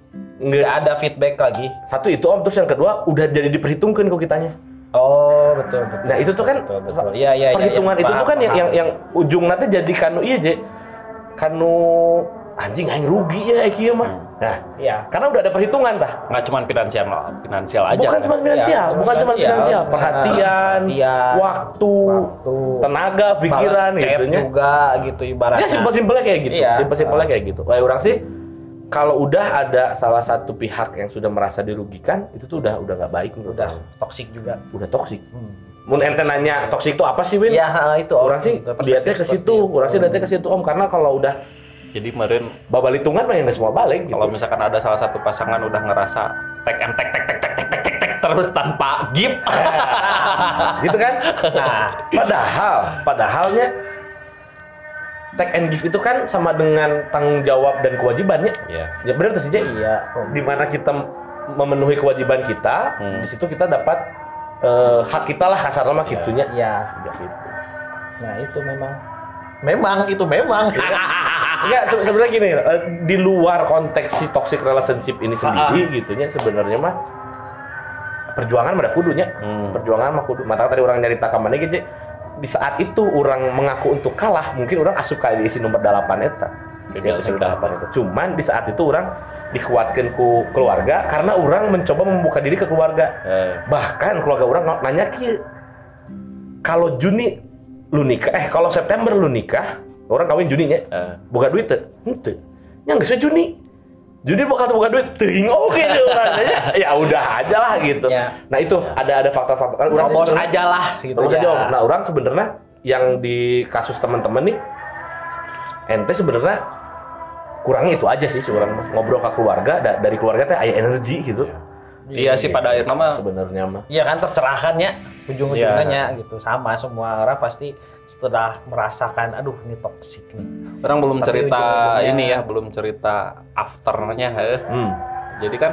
*clears throat* nggak ada feedback lagi. satu itu om terus yang kedua udah jadi diperhitungkan kok kitanya. Oh betul betul. Nah itu tuh kan betul, betul. Iya iya. iya, perhitungan iya. itu tuh kan yang paham. yang yang ujung nanti jadi kanu iya je kanu anjing aing rugi ya ieu mah. Nah, Iya. karena udah ada perhitungan tah. Nggak cuma finansial, finansial aja. bukan kan? cuma finansial, Ya, bukan cuma finansial, perhatian, perhatian, waktu, Waktu. tenaga, pikiran gitu juga gitu ibaratnya. Ya simpel-simpelnya kayak gitu, Iya. simpel-simpelnya kayak gitu. Kayak orang sih kalau udah ada salah satu pihak yang sudah merasa dirugikan, itu tuh udah udah nggak baik menurut Udah toksik juga. Udah toksik. Hmm. Mun ente nanya toksik itu apa sih, Win? Ya itu orang sih lihatnya ke situ, orang sih lihatnya ke situ om karena kalau udah Jadi meren babal hitungan mah yang nggak semua balik gitu. kalau misalkan ada salah satu pasangan udah ngerasa tek em tek tek tek tek tek tek tek, tek terus tanpa gift. *laughs* gitu kan? Nah, padahal, padahalnya take and give itu kan sama dengan tanggung jawab dan kewajibannya. Iya. Ya benar tuh sih, iya Di mana kita memenuhi kewajiban kita, Hmm. di situ kita dapat eh, hak kita lah kasar mah gitunya. iya Ya gitu. nah itu memang memang itu memang *laughs* Enggak, se- sebenarnya gini, eh, di luar konteks si toxic relationship ini sendiri gitunya sebenarnya mah perjuangan mah ada kudunya. Hmm. Perjuangan mah kudu. Mata tadi orang nyari takamannya gitu. Di saat itu orang mengaku untuk kalah, mungkin orang asup kali diisi nomor 8 eta. Episode nikah. 8 itu. Cuman di saat itu orang dikuatkan ku keluarga karena orang mencoba membuka diri ke keluarga. Eh, Bahkan keluarga orang ng- nanya ki kalau Juni lu nikah, eh kalau September lu nikah, orang kawin Juni nya. eh. Buka duit tuh? Nya geus we Juni. Juni bakal buka duit teuing oge tuh orangnya. *laughs* Ya udah aja lah gitu. Ya. Nah itu ada ada faktor-faktor kan Robos sebenarnya- aja lah gitu ya. aja. Nah, orang sebenarnya yang di kasus teman-teman nih ente sebenarnya kurang itu aja sih seorang ngobrol ke keluarga da- dari keluarga teh aya energi gitu. Iya sih pada akhirnya mah Sebenarnya mah. Iya kan tercerahkan ya ujung-ujungnya Iya. gitu sama semua orang pasti setelah merasakan aduh ini toksik nih orang belum Tapi cerita ini ya, belum cerita afternya. eh. Hmm. Jadi kan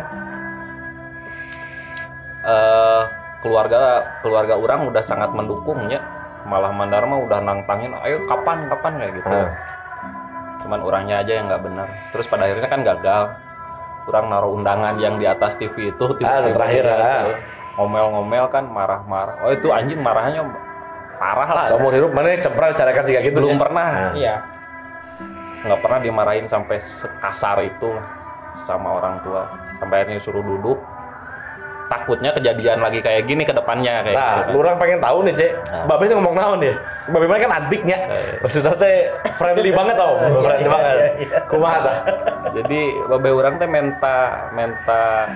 eh keluarga keluarga orang udah sangat mendukungnya. Malah Mandar mah udah nantangin, ayo kapan kapan kayak gitu. Ah. Cuman orangnya aja yang nggak benar. Terus pada akhirnya kan gagal. Orang naruh undangan yang di atas TV itu Ah, yang terakhir, ah. tuh ngomel-ngomel kan marah-marah. Oh itu anjing marahnya parah lah. Seumur hidup mana cempra carakan sih gitu. Belum ya? pernah. Nah. iya nggak pernah dimarahin sampai sekasar itu lah sama orang tua sampai akhirnya suruh duduk takutnya kejadian lagi kayak gini ke depannya kayak Nah, gitu lu orang pengen tahu nih, Cek. Nah. Babe sih ngomong naon dia. Babe mana kan adiknya. Eh. Maksudnya teh friendly banget tau. Friendly banget. Kumaha jadi babe orang teh menta menta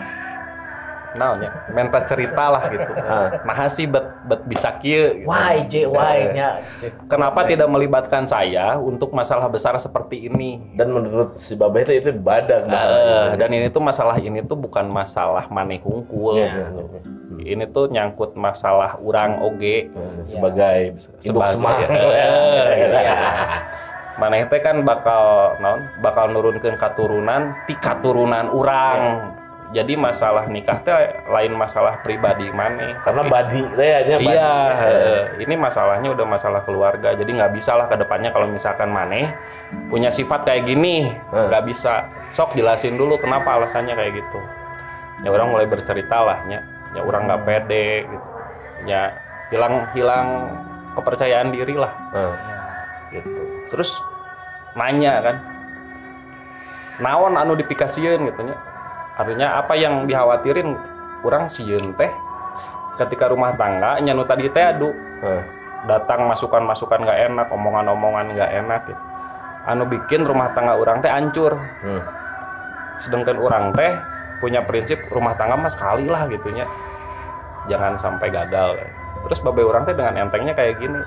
naon ya. Menta cerita lah gitu. *laughs* Ah. nah sih bet bet bisa kieu gitu. why J why nya? Kenapa tidak melibatkan saya untuk masalah besar seperti ini? Dan menurut si Babe itu itu badan. Eh, dan ini tuh masalah ini tuh bukan masalah maneh hungkul. Iya. gitu. ini tuh nyangkut masalah urang oge. Sebagai induk sebagai *laughs* iya. maneh teh kan bakal naon? Bakal nurunkeun katurunan ti katurunan urang jadi masalah nikah teh lain masalah pribadi maneh Karena badi teh aja badi. iya eh, ini masalahnya udah masalah keluarga jadi nggak bisa lah ke depannya kalau misalkan maneh punya sifat kayak gini Hmm. nggak bisa. Sok jelasin dulu kenapa alasannya kayak gitu. Ya orang mulai bercerita lah ya ya orang nggak pede gitu. Ya hilang hilang kepercayaan diri lah. Nah, gitu. Terus nanya kan naon anu dipikasieun gitu nya artinya apa yang dikhawatirin? Orang sieun teh. Ketika rumah tangga nyanu tadi teh adu. Nah. datang masukan-masukan nggak enak omongan-omongan nggak enak gitu. Anu bikin rumah tangga orang teh hancur Hmm. sedangkan orang teh punya prinsip rumah tangga mas sekali lah gitunya jangan sampai gagal. Terus babe orang teh dengan entengnya kayak gini.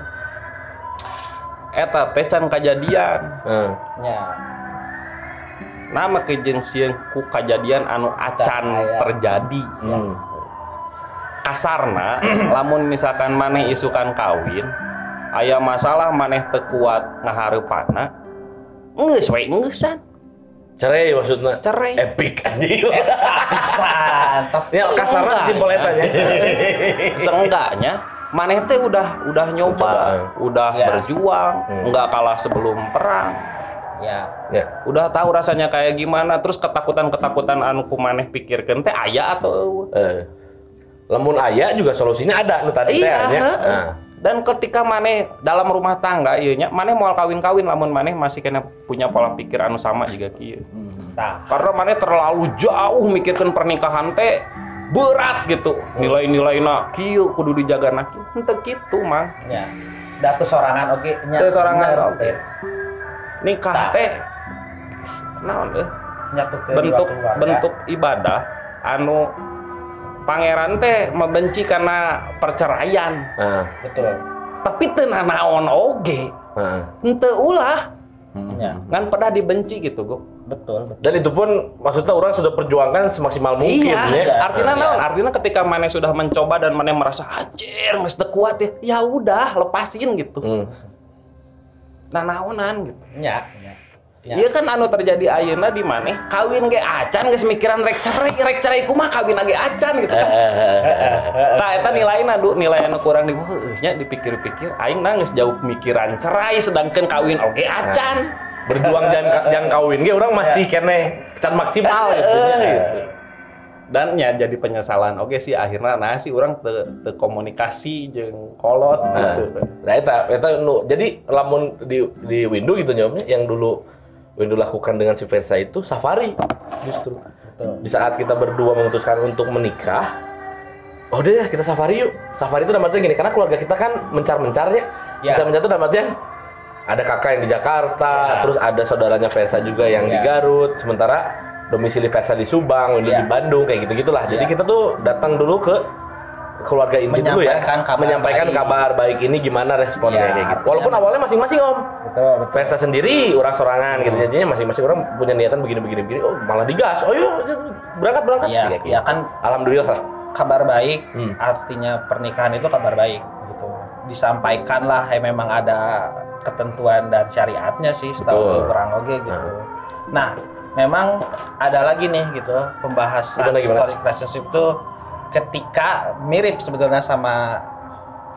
Eta teh can kejadian ya nama kejengsian ku kejadian anu acan Aya. terjadi Hmm. kasarna *clears throat* lamun misalkan maneh isukan kawin aya masalah maneh teu kuat ngahareupana geus we geusan Cerai maksudnya. cerai Epic anjing. *laughs* mantap Ya kasarnya simpel eta nya. seenggaknya maneh teh udah udah nyoba Coba. udah Ya. berjuang Hmm. nggak kalah sebelum perang ya Ya. udah tahu rasanya kayak gimana terus ketakutan-ketakutan anu ku maneh pikirkeun teh aya atau Eh. Lamun aya juga solusinya ada nu tadi teh Iya, nya. heeh. Nah. dan ketika maneh dalam rumah tangga ieu nya maneh moal kawin-kawin lamun maneh masih kena punya pola pikir anu sama juga kieu nah karena maneh terlalu jauh mikirkan pernikahan teh berat gitu nilai-nilai nak kieu kudu dijaga nak henteu kitu mang ya datu sorangan oke nya Teu sorangan oke. teh. Nikah teh naon deh bentuk bentuk ibadah anu pangeran teh membenci karena perceraian Nah. betul tapi teu naon oge Nah. henteu ulah Ya, Kan pernah dibenci gitu, Go. betul, betul. Dan itu pun maksudnya orang sudah perjuangkan semaksimal mungkin Iya, ya. artinya Iya. naon? Artinya ketika mana sudah mencoba dan mana merasa anjir, mesti kuat ya. Ya udah, lepasin gitu. Hmm. Nah, naonan gitu. Ya, ya. Ya. Iya kan anu terjadi ayeuna di mana? Kawin ge acan geus mikiran rek cerai, rek cerai kumaha kawin lagi acan gitu kan. *laughs* Nah, eta nilainya du nilai anu kurang di nya dipikir-pikir aing nangis jauh mikiran cerai sedangkan kawin oge acan. Berjuang jangan jangan kawin ge orang masih kene can maksimal *laughs* gitu. Eh, ya. gitu. Dan ya jadi penyesalan. Oke sih akhirnya nah sih orang te, te komunikasi jeung kolot Nah, gitu. nah eta eta nu jadi lamun di di window gitu nyomnya yang dulu window lakukan dengan si Versa itu safari justru. Betul. Di saat kita berdua memutuskan untuk menikah, oh ya kita safari yuk. Safari itu dalam artian gini, karena keluarga kita kan mencar-mencarnya. Ya. Mencar-mencar itu dalam artian ada kakak yang di Jakarta, Ya. terus ada saudaranya Versa juga yang di Ya. Garut, sementara domisili Versa di Subang, Window Ya. di Bandung kayak gitu gitulah. Jadi Ya. kita tuh datang dulu ke keluarga inti dulu ya, kabar menyampaikan baik. kabar baik ini gimana responnya Ya, kayak gitu. Walaupun awalnya masing-masing om, Betul, betul. Versa sendiri orang sorangan gitu, jadinya masing-masing orang punya niatan begini-begini begini. Oh malah digas, oh yuk berangkat berangkat. Ya, Kayak gitu. ya kan Alhamdulillah lah. kabar baik Hmm. artinya pernikahan itu kabar baik gitu disampaikanlah ya memang ada ketentuan dan syariatnya sih setahu kurang oke gitu nah memang ada lagi nih gitu pembahasan Gimana, gimana? toxic relationship itu ketika mirip sebetulnya sama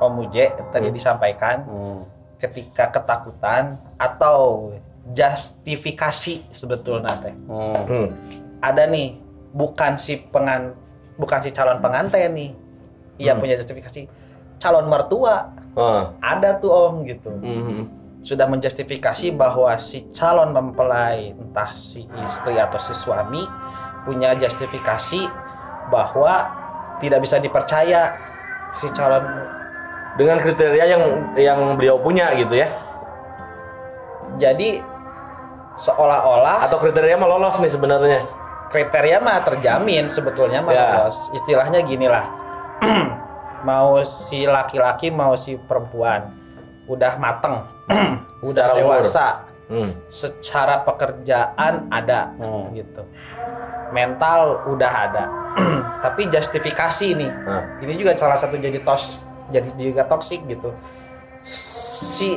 Om Uje tadi Hmm. disampaikan Hmm. ketika ketakutan atau justifikasi sebetulnya teh Hmm. Hmm. ada nih bukan si pengan bukan si calon pengantin nih yang Hmm. punya justifikasi calon mertua Ah. ada tuh om gitu Hmm. Sudah menjustifikasi bahwa si calon mempelai entah si istri atau si suami punya justifikasi bahwa tidak bisa dipercaya si calon Dengan kriteria yang yang beliau punya gitu ya. jadi seolah-olah Atau kriteria mah lolos nih sebenarnya. kriteria mah terjamin sebetulnya mah Ya. lolos. Istilahnya gini lah. *clears throat* mau si laki-laki mau si perempuan udah mateng, *clears throat* udah dewasa, Hmm. secara pekerjaan ada Hmm. gitu. Mental udah ada. *clears throat* Tapi justifikasi nih. Nah. Ini juga salah satu jadi tos jadi juga toksik gitu. Si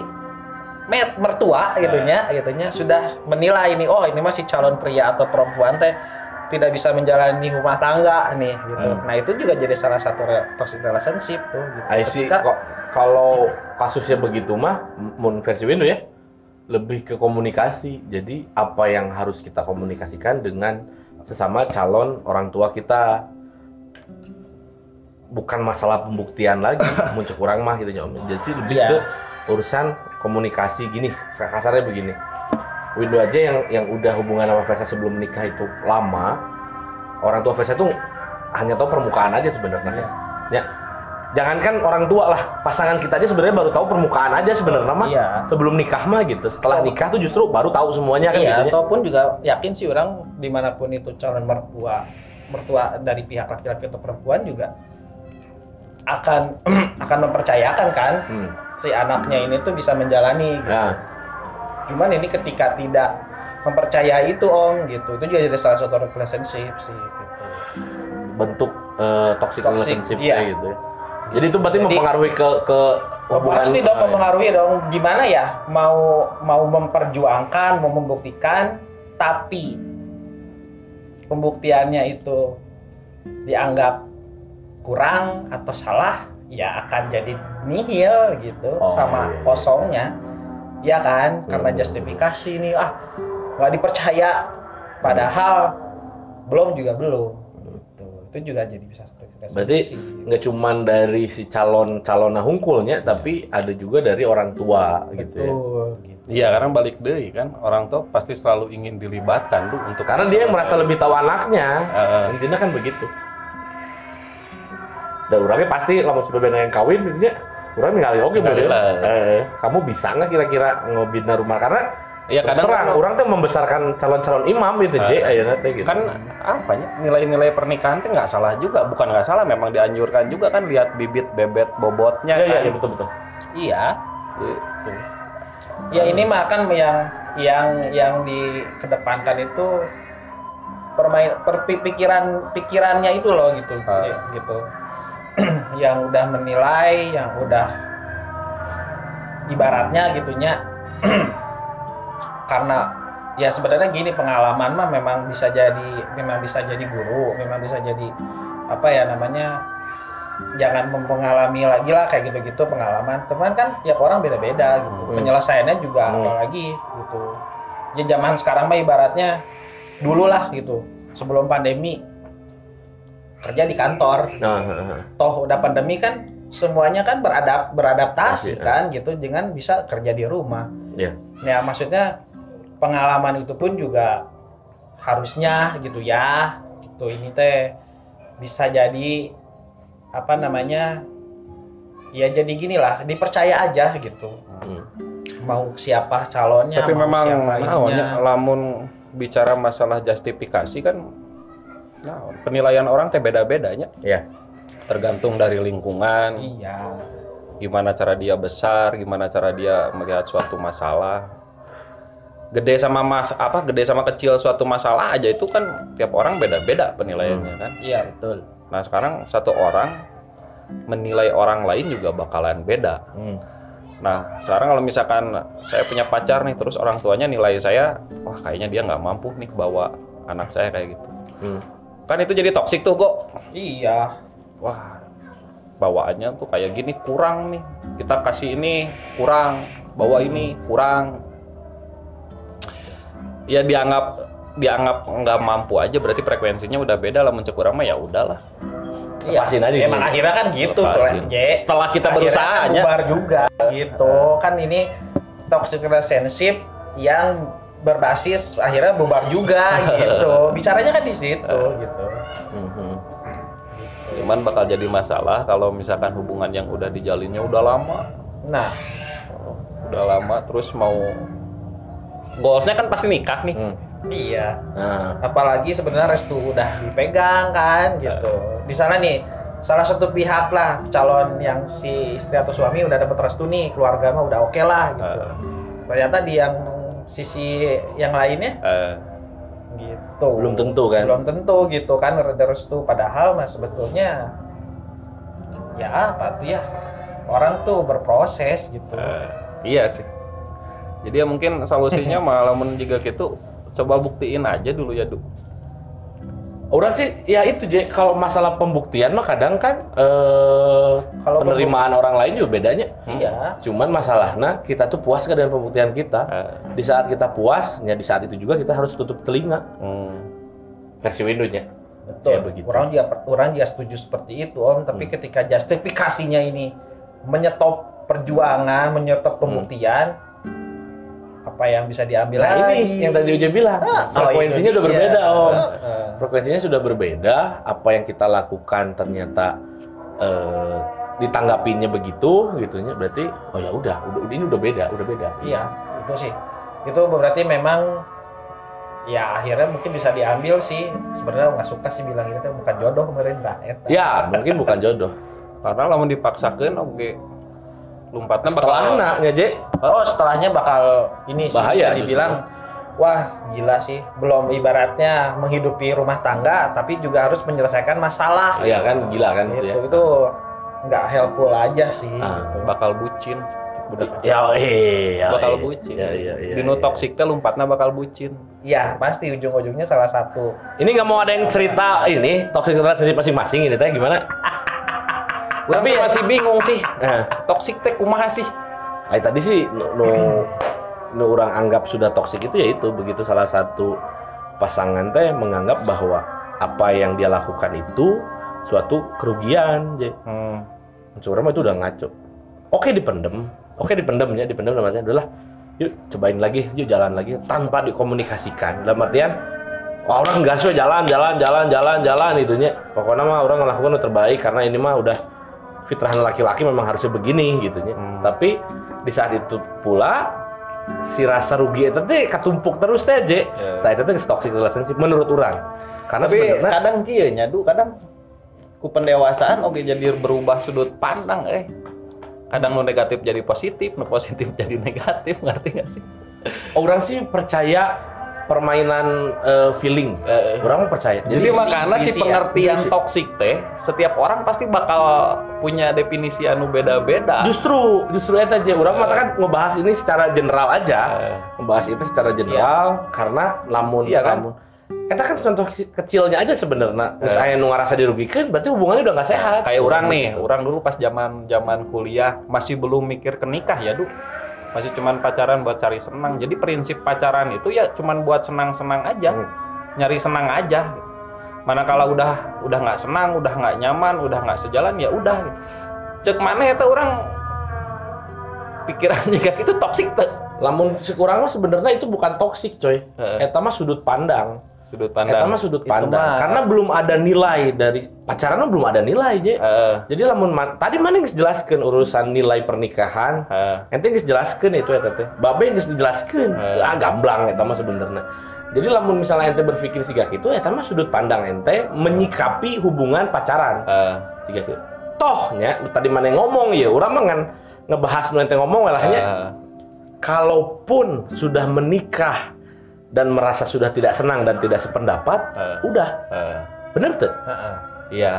met mertua gitunya gitunya sudah menilai nih oh ini masih calon pria atau perempuan teh tidak bisa menjalani rumah tangga nih gitu. Hmm. Nah, itu juga jadi salah satu re- toxic relationship tuh gitu. I see. Ketika- Kok kalau kasusnya begitu mah, mun versi Window ya, lebih ke komunikasi. Jadi apa yang harus kita komunikasikan dengan sesama calon orang tua kita. Bukan masalah pembuktian lagi, *laughs* muncul kurang mah gitu Om. Jadi lebih Iya. ke urusan komunikasi gini, kasarnya begini. Window aja yang yang udah hubungan sama Versa sebelum menikah itu lama, orang tua Versa tuh hanya tahu permukaan aja sebenarnya. Iya. Ya, jangankan orang tua lah, pasangan kita aja sebenarnya baru tahu permukaan aja sebenarnya mah. Iya. Sebelum nikah mah gitu. Setelah nikah tuh justru baru tahu semuanya kan Iya, ya. ataupun juga yakin sih orang di mana pun itu calon mertua, mertua dari pihak laki-laki atau perempuan juga akan *clears throat* akan mempercayakan kan Hmm. si anaknya ini tuh bisa menjalani. Gitu. Nah, Cuman ini ketika tidak mempercayai itu om gitu, itu juga jadi salah satu relationship sih. Gitu. bentuk eh, toxic, Toxic, relationship iya. gitu ya. Jadi itu berarti Jadi- mempengaruhi ke ke Oh, pasti dong mempengaruhi dong. Gimana ya mau mau memperjuangkan, mau membuktikan, tapi pembuktiannya itu dianggap kurang atau salah, ya akan jadi nihil gitu Oh, sama iya, iya. kosongnya, ya kan? Karena Hmm. justifikasi nih, ah nggak dipercaya, padahal belum juga belum. Gitu. Itu juga jadi bisa satu Berarti nggak cuman dari si calon calon hungkulnya, tapi ada juga dari orang tua gitu ya. betul. Gitu. Iya, karena balik deh kan orang tua pasti selalu ingin dilibatkan tuh untuk Karena dia yang merasa lebih tahu anaknya. Heeh. Intinya kan begitu. Dan orangnya pasti lama sudah dengan kawin intinya orang ningali oke boleh. lah. Eh, kamu bisa nggak kira-kira ngobina rumah karena terus kadang terang kan- orang tuh membesarkan calon-calon imam itu J Ah. ayeuna teh gitu. kan apa ya nilai-nilai pernikahan itu nggak salah juga bukan nggak salah memang dianjurkan juga kan lihat bibit bebet bobotnya Iya iya kan. iya betul betul. Iya, Gitu. Ya ini mah kan yang yang yang dikedepankan itu permain perpikiran pikirannya itu loh gitu Ah. gitu *clears throat* yang udah menilai yang udah ibaratnya gitunya. *clears throat* Karena ya sebenarnya gini pengalaman mah memang bisa jadi memang bisa jadi guru memang bisa jadi apa ya namanya jangan mengalami lagi lah kayak gitu-gitu pengalaman. Teman kan tiap orang beda-beda gitu. Hmm. penyelesaiannya juga Hmm. apalagi gitu. Ya zaman sekarang mah ibaratnya dulu lah gitu. Sebelum pandemi kerja di kantor Nah, nah, nah. toh udah pandemi kan semuanya kan beradap beradaptasi Pasti, ya. kan gitu dengan bisa kerja di rumah Iya. ya maksudnya pengalaman itu pun juga harusnya gitu ya gitu ini teh bisa jadi apa namanya ya jadi gini lah dipercaya aja gitu Hmm. mau siapa calonnya Tapi mau memang siapa nya, lamun bicara masalah justifikasi kan nah, penilaian orang teh beda-bedanya. Iya. Tergantung dari lingkungan, iya gimana cara dia besar, gimana cara dia melihat suatu masalah. Gede sama mas apa gede sama kecil suatu masalah aja itu kan tiap orang beda-beda penilaiannya kan. iya betul Nah, sekarang satu orang menilai orang lain juga bakalan beda. Hmm. Nah, sekarang kalau misalkan saya punya pacar nih, terus orang tuanya nilai saya, wah kayaknya dia nggak mampu nih bawa anak saya kayak gitu. Hmm. Kan itu jadi toksik tuh kok. iya Wah, bawaannya tuh kayak gini kurang nih. Kita kasih ini kurang, bawa ini kurang. Ya dianggap dianggap nggak mampu aja berarti frekuensinya udah beda lah mencek kurang mah ya udahlah. Lepasin aja emang gitu. akhirnya kan gitu tuh Lepasin. Setelah kita berusaha kan juga gitu kan ini toxic relationship yang berbasis akhirnya bubar juga gitu. *laughs* Bicaranya kan di situ gitu. Mhm. Cuman bakal jadi masalah kalau misalkan hubungan yang udah dijalinnya udah lama, nah. Udah lama terus mau goalsnya kan pasti nikah nih. Hmm. iya. Nah, apalagi sebenarnya restu udah dipegang kan gitu. Di sana nih salah satu pihak lah calon yang si istri atau suami udah dapet restu nih keluarga mah udah oke lah gitu. Eh, ternyata di yang sisi yang lainnya eh, gitu Belum tentu kan? belum tentu gitu kan ada restu padahal mah sebetulnya ya apa tuh ya orang tuh berproses gitu eh, iya sih. Jadi ya mungkin solusinya *laughs* malah men juga gitu coba buktiin aja dulu ya, Du. Orang sih ya itu J, kalau masalah pembuktian mah kadang kan eh Kalau penerimaan orang lain juga bedanya. iya Cuman masalahnya kita tuh puas kan dengan pembuktian kita. Eh, Di saat kita puas, ya di saat itu juga kita harus tutup telinga hmm. versi Windowsnya. betul Ya, begitu. orang juga orang juga setuju seperti itu om tapi ketika justifikasinya ini menyetop perjuangan menyetop pembuktian apa yang bisa diambil Nah lagi ini yang tadi Uja bilang, Ah, oh, frekuensinya itu udah dia. berbeda om. Heeh. Frekuensinya sudah berbeda. Apa yang kita lakukan ternyata eh, ditanggapinya begitu, gitunya berarti oh ya udah, udah ini udah beda, udah beda. Iya, itu sih. Itu berarti memang ya akhirnya mungkin bisa diambil sih. Sebenarnya nggak suka sih bilang ini tuh bukan jodoh kemarin Mbak Eta. Ya mungkin bukan jodoh. Karena lamun dipaksakan oke lompatnya Setelah bakal anaknya J, Oh, setelahnya bakal ini sih Bahaya bisa dibilang wah gila sih. Belum ibaratnya menghidupi rumah tangga tapi juga harus menyelesaikan masalah. ya kan gila kan itu Itu ya. itu nggak helpful aja sih. Ah, gitu. bakal bucin. Udah Ya iya. bakal iya. bucin. Ya, iya, iya, Dino iya. toksik teh lompatnya bakal bucin. Ya, pasti ujung-ujungnya salah satu. Ini nggak mau ada yang cerita ini toxic relationship masing-masing ini teh gimana? Tapi masih bingung sih. Nah, Toksik teh kumaha sih? Ay, tadi sih nu, nu, nu orang anggap sudah toksik itu ya itu begitu salah satu pasangan teh menganggap bahwa apa yang dia lakukan itu suatu kerugian, J. Hmm. Itu udah ngaco. Oke dipendem, oke dipendem ya, dipendem artian adalah yuk cobain lagi, yuk jalan lagi tanpa dikomunikasikan. Dalam artian wah, orang gas jalan, jalan, jalan, jalan, jalan itunya. Pokoknya mah orang ngelakukan yang terbaik karena ini mah udah fitrah laki-laki memang harusnya begini gitunya. Hmm. Tapi di saat itu pula si rasa rugi itu teh katumpuk terus teh, J. Ya. Nah, itu teh toxic relationship menurut orang. Karena Tapi sebenarnya kadang kieu nya Du, kadang ku pendewasaan oke jadi berubah sudut pandang eh. Kadang nu negatif jadi positif, nu positif *laughs* jadi negatif, ngerti gak sih? orang sih percaya permainan eh, feeling. orang mah percaya. Jadi, makanya si ya. pengertian toksik teh setiap orang pasti bakal punya definisi anu beda-beda. Justru, justru itu aja. Orang mah kan ngebahas ini secara general aja. Eh. Ngebahas itu secara general karena lamun Iya kan? lamun Eta kan contoh keci- kecilnya aja sebenarnya. Misalnya nu ngerasa dirugikan, berarti hubungannya udah nggak sehat. Kayak orang nih, orang dulu pas zaman zaman kuliah masih belum mikir ke nikah ya, Du. Masih cuman pacaran buat cari senang. Jadi prinsip pacaran itu ya cuman buat senang-senang aja. Hmm. Nyari senang aja. Manakala udah udah nggak senang, udah nggak nyaman, udah nggak sejalan ya udah gitu. Cek mana ya orang pikirannya *laughs* kayak itu toksik tuh. Lamun sekurang mah sebenarnya itu bukan toksik, coy. Heeh. Eta mah sudut pandang. Sudut Eta pandang. mah sudut Itu pandang. mah- Karena belum ada nilai dari pacaran belum ada nilai, Je. Eh, Jadi lamun tadi mana yang jelaskan urusan nilai pernikahan, eh. Ente geus jelaskeun itu eta teh. Babe geus dijelaskeun. Eh. Ah gamblang eta mah sebenarnya. Jadi lamun misalnya ente berpikir siga kitu eta mah sudut pandang ente menyikapi hubungan pacaran. eh, Siga kitu. Tohnya tadi mana yang ngomong ya, urang mah ngan ngebahas nu ente ngomong walahnya. eh. Kalaupun sudah menikah dan merasa sudah tidak senang dan tidak sependapat, Eh. udah. eh. Bener tuh? Heeh. Iya.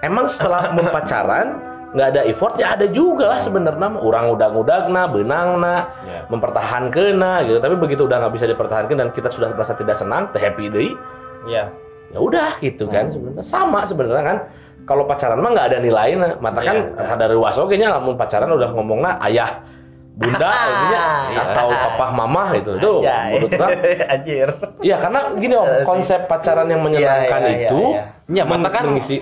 Emang setelah *laughs* pacaran nggak ada effort ya ada juga lah sebenarnya mah. Orang udang-udagna, benangna, Ya. mempertahankan gitu. Tapi begitu udah nggak bisa dipertahankan dan kita sudah merasa tidak senang, teh happy deh, Iya. ya udah gitu kan sebenarnya sama sebenarnya kan. Kalau pacaran mah nggak ada nilainya. Mata kan Iya. ada ruas oke nya pacaran udah ngomongnya ayah, bunda *laughs* intinya, Iya. atau papa mama gitu. Itu menurut orang *laughs* Anjir. Iya karena gini om, Eh, sih. konsep pacaran yang menyenangkan Iya, iya, itu iya, iya. Ya, men- mata kan- mengisi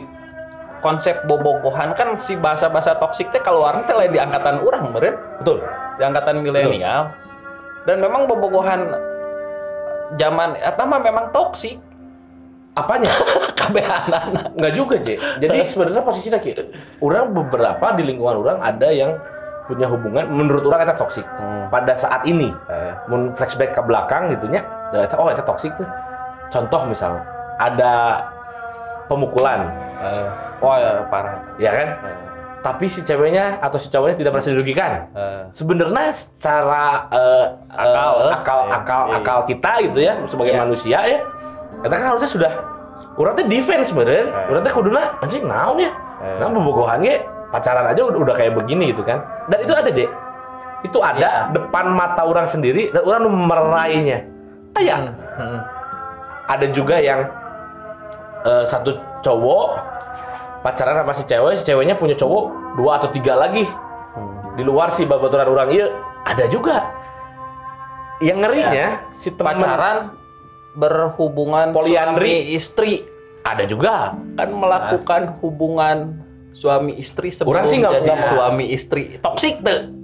konsep bobogohan kan si bahasa-bahasa toksik teh kalau orang teh di angkatan orang beren betul. di angkatan milenial dan memang bobogohan zaman eta mah memang toksik Apanya? *laughs* kabeh anak Nggak juga, J. Jadi sebenarnya posisinya kayak orang beberapa di lingkungan orang ada yang punya hubungan menurut orang itu toksik. Hmm. Pada saat ini, Eh, mun flashback ke belakang gitunya, ya oh itu toksik tuh. Contoh misalnya ada pemukulan, eh, wah ya, parah ya kan? Eh, Tapi si ceweknya atau si cowoknya tidak merasa dirugikan. eh, Sebenarnya secara eh, Akal, eh, eh. akal, Iya, akal, iya, akal kita gitu ya sebagai Iya. manusia ya, kita kan harusnya sudah teh defense bener, Eh. kuduna anjing naon ya, Eh. nah bobogohan ge pacaran aja udah, udah kayak begini gitu kan, dan itu ada je, itu ada Iya. depan mata orang sendiri dan orang meraihnya, ayah Hmm. ada juga yang eh, satu cowok pacaran sama si cewek, si ceweknya punya cowok dua atau tiga lagi. Hmm. di luar si babaturan orang iya. Ada juga. Yang ngerinya si teman pacaran berhubungan Poliandri. istri. Ada juga. Kan melakukan hubungan suami istri sebelum Orang sih jadi nggak- suami istri. Toksik tuh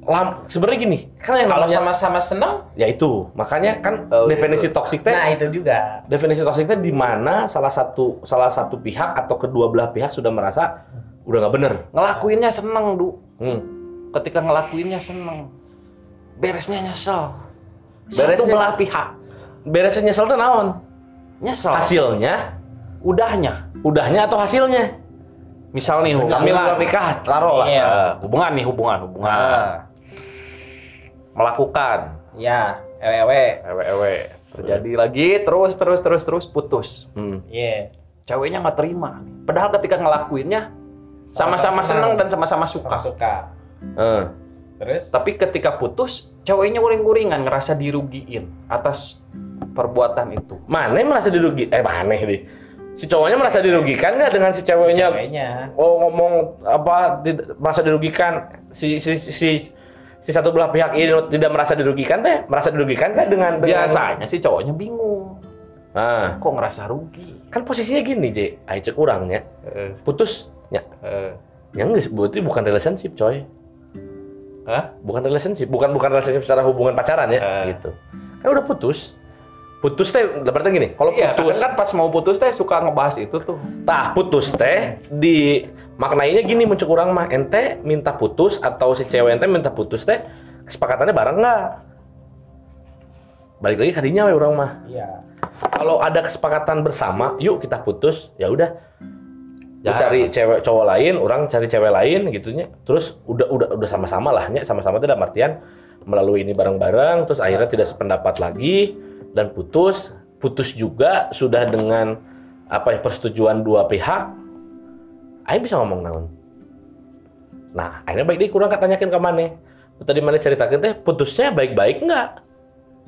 Lam, sebenarnya gini kan yang Kalau sama-sama seneng, ya itu makanya kan Oh, definisi gitu. toksik teh nah itu juga. definisi toksik teh di mana salah satu salah satu pihak atau kedua belah pihak sudah merasa udah nggak bener. Ngelakuinnya seneng du. Hmm. ketika ngelakuinnya seneng beresnya nyesel. Satu Beresnya- belah pihak. beresnya nyesel tuh naon? Nyesel. Hasilnya? Udahnya. Udahnya atau hasilnya misal nih kami hubungan nikah laro lah Iya. Eh, hubungan nih hubungan hubungan Ah, melakukan ya, ewe-ewe. ewe-ewe terjadi lagi terus terus terus terus putus Hmm. Iya. ceweknya nggak terima padahal ketika ngelakuinnya sama-sama seneng senang. dan sama-sama suka Suka-suka. Eh. Terus? tapi ketika putus ceweknya uring-uringan ngerasa dirugiin atas perbuatan itu Mana yang merasa dirugi? Eh mana deh? Si cowoknya merasa dirugikan nggak dengan si ceweknya? Ceweknya. Oh ngomong apa tidak merasa dirugikan. Si si si si satu belah pihak ini tidak merasa dirugikan teh? Merasa dirugikan teh dengan, dengan biasanya sih cowoknya bingung. Nah, kok ngerasa rugi? Kan posisinya gini J, ayo cek kurangnya Eh, putus ya eh. ya enggak berarti bukan relationship coy. Hah? bukan relationship bukan bukan relationship secara hubungan pacaran ya. Eh. gitu. Kan udah putus putus teh berarti gini kalau Iya, putus kan pas mau putus teh suka ngebahas itu tuh. Tah putus teh di maknainya gini muncul kurang mah ente minta putus atau si cewek ente minta putus teh kesepakatannya bareng nggak? Balik lagi kadinya we orang mah. Iya. Kalau ada kesepakatan bersama, yuk kita putus, ya udah. Ya. cari cewek cowok lain, orang cari cewek lain gitunya. Terus udah udah udah sama-sama lah nya, sama-sama dalam artian melalui ini bareng-bareng terus akhirnya tidak sependapat lagi dan putus putus juga sudah dengan apa ya persetujuan dua pihak Aing bisa ngomong naon nah akhirnya baik dia kurang katanyakin ke mana tadi mana ceritakan teh putusnya baik-baik enggak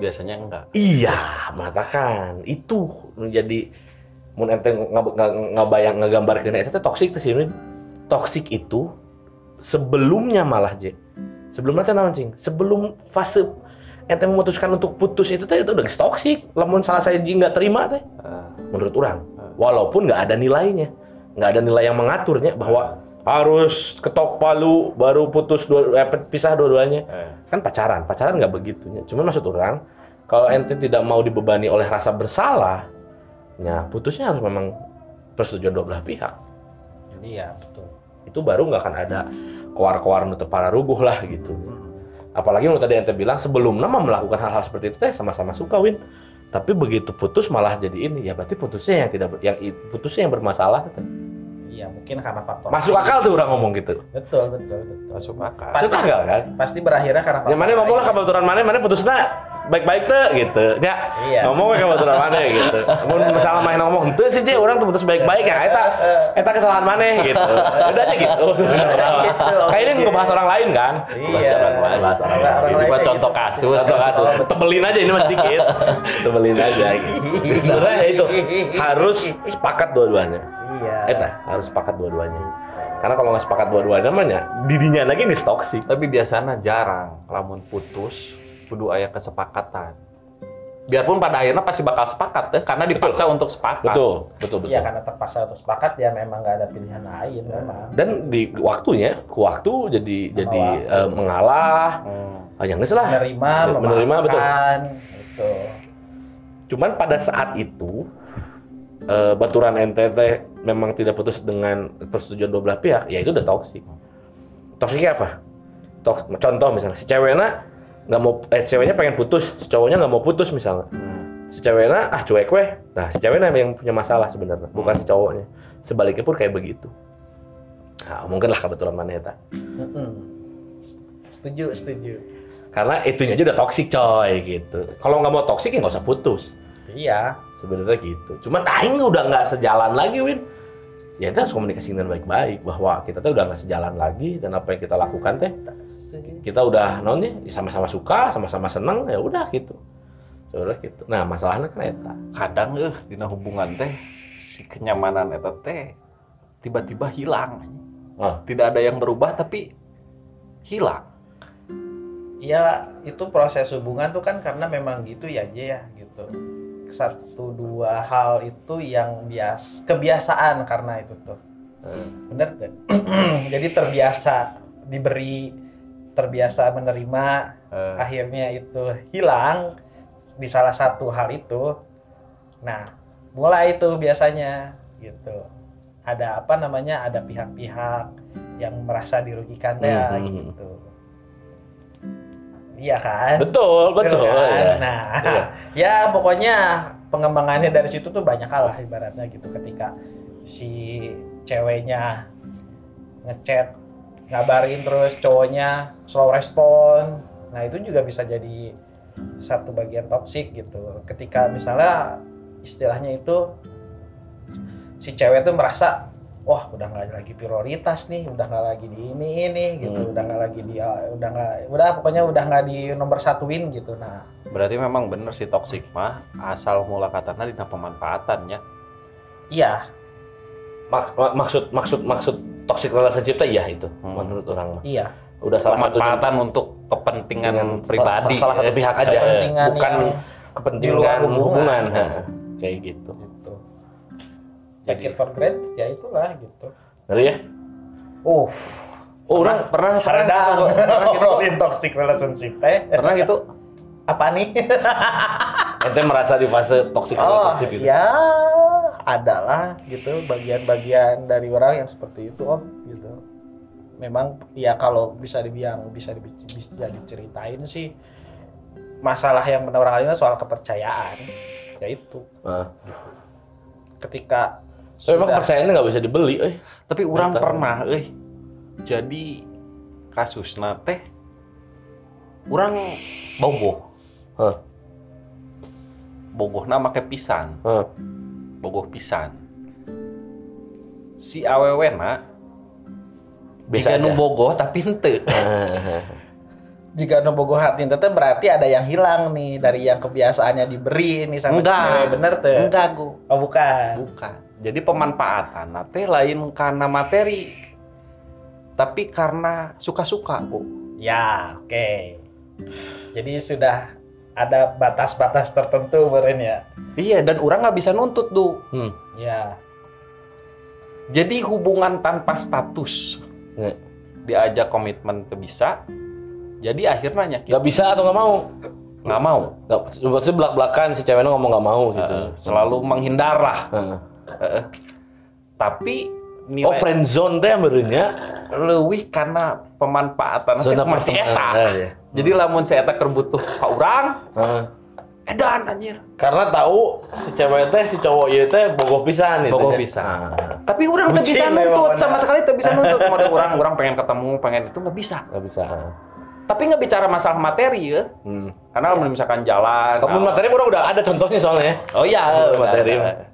Biasanya enggak. Iya, mengatakan itu menjadi mun ente ngab- nga- ngabayang ngagambarkeun eta teh toksik teh sih. Toksik itu sebelumnya malah je. Sebelumnya teh naon cing? Sebelum fase ente memutuskan untuk putus itu teh itu udah toksik. Lamun salah saya nggak terima teh Eh, menurut orang. Walaupun nggak ada nilainya, nggak ada nilai yang mengaturnya bahwa harus ketok palu baru putus dua, eh, pisah dua-duanya eh. kan pacaran pacaran nggak begitunya cuma maksud orang kalau ente tidak mau dibebani oleh rasa bersalah ya putusnya harus memang persetujuan dua belah pihak Jadi ya betul. itu baru nggak akan ada koar-koar nutup para rubuh lah gitu apalagi menurut tadi ente bilang sebelum nama melakukan hal-hal seperti itu teh sama-sama suka win tapi begitu putus malah jadi ini ya berarti putusnya yang tidak ber- yang putusnya yang bermasalah teh. Iya mungkin karena faktor. masuk akal tuh orang ngomong gitu Betul betul betul. Masuk akal. Pasti. akal kan Pasti berakhirnya karena yang mana ngomong lah kebetulan mana mana putusnya baik-baik tuh gitu ya Iya. ngomong ke kebetulan mana gitu mun misalnya main ngomong itu sih je orang tuh putus baik-baik ya eta eta kesalahan mana gitu udah aja gitu Gitu. *laughs* kayak ini ngebahas orang lain kan Iya. Bahas orang lain bahas orang lain Orang Ini mah kayak contoh gitu. kasus. Contoh kasus tebelin aja ini mas dikit tebelin aja gitu sebenarnya ya itu harus sepakat dua-duanya Iya. eta harus sepakat dua-duanya karena kalau nggak sepakat dua-duanya namanya didinya lagi nih toksik Tapi biasanya jarang lamun putus kudu aya kesepakatan. Biarpun pada akhirnya pasti bakal sepakat deh karena dipaksa untuk sepakat. betul betul betul Iya karena terpaksa untuk sepakat ya memang nggak ada pilihan lain memang. dan di waktunya ke waktu jadi jadi waktu. eh, mengalah Hmm. ah, yang lah Menerima, Ya, menerima, betul. gitu. cuman pada saat itu eh, baturan NTT memang tidak putus dengan persetujuan dua belah pihak ya itu udah toksik toksiknya apa Toks, contoh misalnya si ceweknya nggak mau eh ceweknya pengen putus. Si cowoknya nggak mau putus misalnya. Hmm. si ceweknya ah cuek weh. Nah si ceweknya yang punya masalah sebenarnya bukan si cowoknya. Sebaliknya pun kayak begitu. Nah mungkin lah kebetulan mana Mm-mm. Setuju, setuju. karena itunya aja udah toksik coy gitu. Kalau nggak mau toksik ya nggak usah putus. Iya. sebenarnya gitu. Cuman aing udah nggak sejalan lagi win ya kita harus komunikasi dengan baik-baik bahwa kita tuh udah nggak sejalan lagi dan apa yang kita lakukan teh kita udah non nih sama-sama suka sama-sama seneng ya udah gitu udah gitu nah masalahnya kan eta Kadang eh dina hubungan teh si kenyamanan eta teh tiba-tiba hilang. Ah. Tidak ada yang berubah tapi hilang. Iya, itu proses hubungan tuh kan karena memang gitu ya aja ya gitu. Satu dua hal itu yang bias kebiasaan karena itu tuh. Bener tuh. *clears throat* Jadi terbiasa diberi, terbiasa menerima, Eh, akhirnya itu hilang di salah satu hal itu. Nah, mulai itu biasanya gitu. Ada apa namanya? Ada pihak-pihak yang merasa dirugikan teh Mhm. gitu. Iya kan? betul betul kan? ya. Nah, Iya. *laughs* ya pokoknya pengembangannya dari situ tuh banyak hal lah ibaratnya gitu ketika si ceweknya ngechat ngabarin terus cowoknya slow respon. Nah, itu juga bisa jadi satu bagian toksik gitu. Ketika misalnya istilahnya itu si cewek tuh merasa wah udah nggak lagi prioritas nih, udah nggak lagi di ini ini gitu, Hmm. udah nggak lagi di udah nggak udah pokoknya udah nggak di nomor satuin gitu. Nah, berarti memang bener si toksik mah asal mula katanya dina pemanfaatan ya. iya, Mak- mak- maksud maksud maksud toxic relationship teh iya itu Hmm. menurut orang mah iya. udah salah satu Pemanfaatan untuk kepentingan dengan pribadi. salah, salah satu pihak aja Kepentingan bukan yang kepentingan di luar hubungan. hubungan, Ha, kayak gitu gitu. Take it for granted ya itulah gitu. ngeri ya Uh, oh orang pernah pernah ada gitu. *laughs* pernah gitu ngobrolin toxic relationship teh. Pernah gitu? Apa nih? *laughs* ente merasa di fase toxic Oh, relationship gitu ya adalah gitu bagian-bagian dari orang yang seperti itu om gitu. Memang ya kalau bisa dibilang bisa bisa diceritain sih masalah yang benar orang soal kepercayaan ya itu Nah, ketika tapi emang kepercayaannya nggak bisa dibeli eh. Tapi orang Mantap. pernah, eh. Jadi kasus teh orang bogoh. Heh, bogoh nama make pisan. Heh. bogoh pisan. Si awewena Biasa jika nu bogoh tapi Heh. *laughs* *laughs* Jika nu bogoh hati itu berarti ada yang hilang nih dari yang kebiasaannya diberi nih sama si enggak. cewek bener tuh. enggak go Oh bukan. bukan jadi pemanfaatan teh lain karena materi tapi karena suka-suka go Ya, oke. Jadi sudah ada batas-batas tertentu beren ya. iya dan orang nggak bisa nuntut tuh Hmm. Ya. jadi hubungan tanpa status Nggak. diajak komitmen tuh bisa jadi akhirnya nyakit Nggak bisa atau nggak mau? nggak mau Nggak, belak-belakan si ceweknya ngomong nggak mau gitu. Eh, selalu menghindar lah Heeh. Tapi nilai Oh friend zone teh berenya leuwih karena pemanfaatan teh zona masih eta Eh, ya. jadi lamun si eta kerbutuh ka urang Heeh. edan anjir Karena tahu si cewek teh si cowok ieu teh bogoh pisan gitu. Bogoh ya. pisan. Nah, tapi urang teu Bucin bisa nuntut sama sekali teu bisa *laughs* nuntut mode urang urang pengen ketemu pengen itu nggak bisa nggak bisa. tapi nggak bicara masalah materi ya Hmm. karena lamun misalkan jalan Kamu nah, materi udah udah ada contohnya soalnya. oh iya udah materi. ada.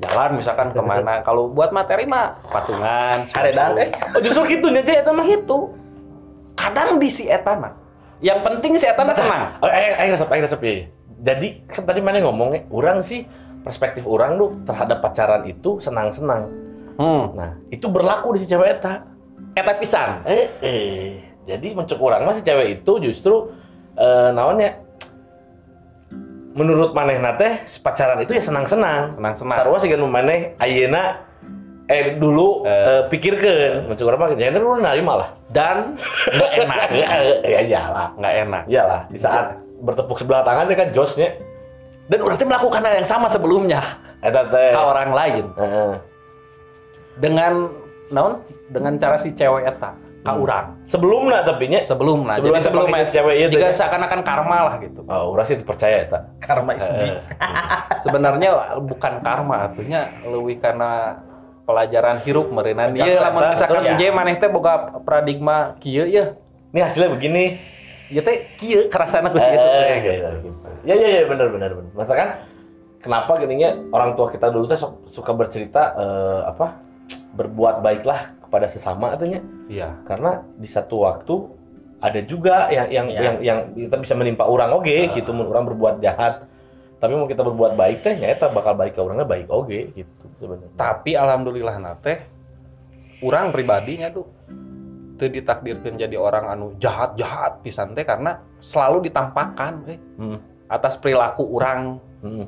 Jalan misalkan ke mana kalau buat materi mah patungan *laughs* Aredan, eh. Oh justru gitu teh eta mah itu kadang di si etana yang penting si etana senang Oh, ayo resep, ayo resep ya. Jadi kan tadi mana ngomongnya, orang sih perspektif orang tuh terhadap pacaran itu senang-senang. hmm. Nah, itu berlaku di si cewek eta. eta pisan Eh, eh. Jadi mencuk orang mah si cewek itu justru eh naonnya menurut manehna teh si pacaran itu ya senang-senang. Senang-senang. Sarua sih kan maneh ayeuna eh dulu Eh. eh, pikirkeun mencuk orang mah jangan lu narima lah. dan nggak enak *laughs* ya iyalah. nggak enak Iyalah, di saat bertepuk sebelah tangan dia kan josnya. dan berarti melakukan hal yang sama sebelumnya teh. ke orang lain Heeh. dengan naon dengan cara si cewek eta ka Hmm. urang Sebelumnya tapi nya sebelum nah Sebelum jadi sebelum si cewek itu juga ya? seakan-akan karma lah gitu Oh, urang sih percaya eta. Karma is bitch. *laughs* sebenarnya bukan karma artinya lebih karena pelajaran hirup merenan Pencak ieu lamun eta, misalkan ya. maneh teh boga paradigma kieu ya Ini hasilnya begini. ieu teh kieu kerasana ku si Eh, itu gitu, gitu. Ya ya ya benar benar benar. Masakan kenapa gininya orang tua kita dulu tuh suka bercerita eh, apa berbuat baiklah kepada sesama artinya iya. Karena di satu waktu ada juga yang yang Iya. yang yang kita bisa menimpa orang oke gitu. Mun orang berbuat jahat. Tapi mau kita berbuat baik teh nyata bakal balik ke orangnya baik oke gitu sebenarnya. Tapi alhamdulillah nate orang pribadinya tuh teu ditakdirkan jadi orang anu jahat jahat pisan teh karena selalu ditampakkan eh, hmm. atas perilaku orang. Hmm.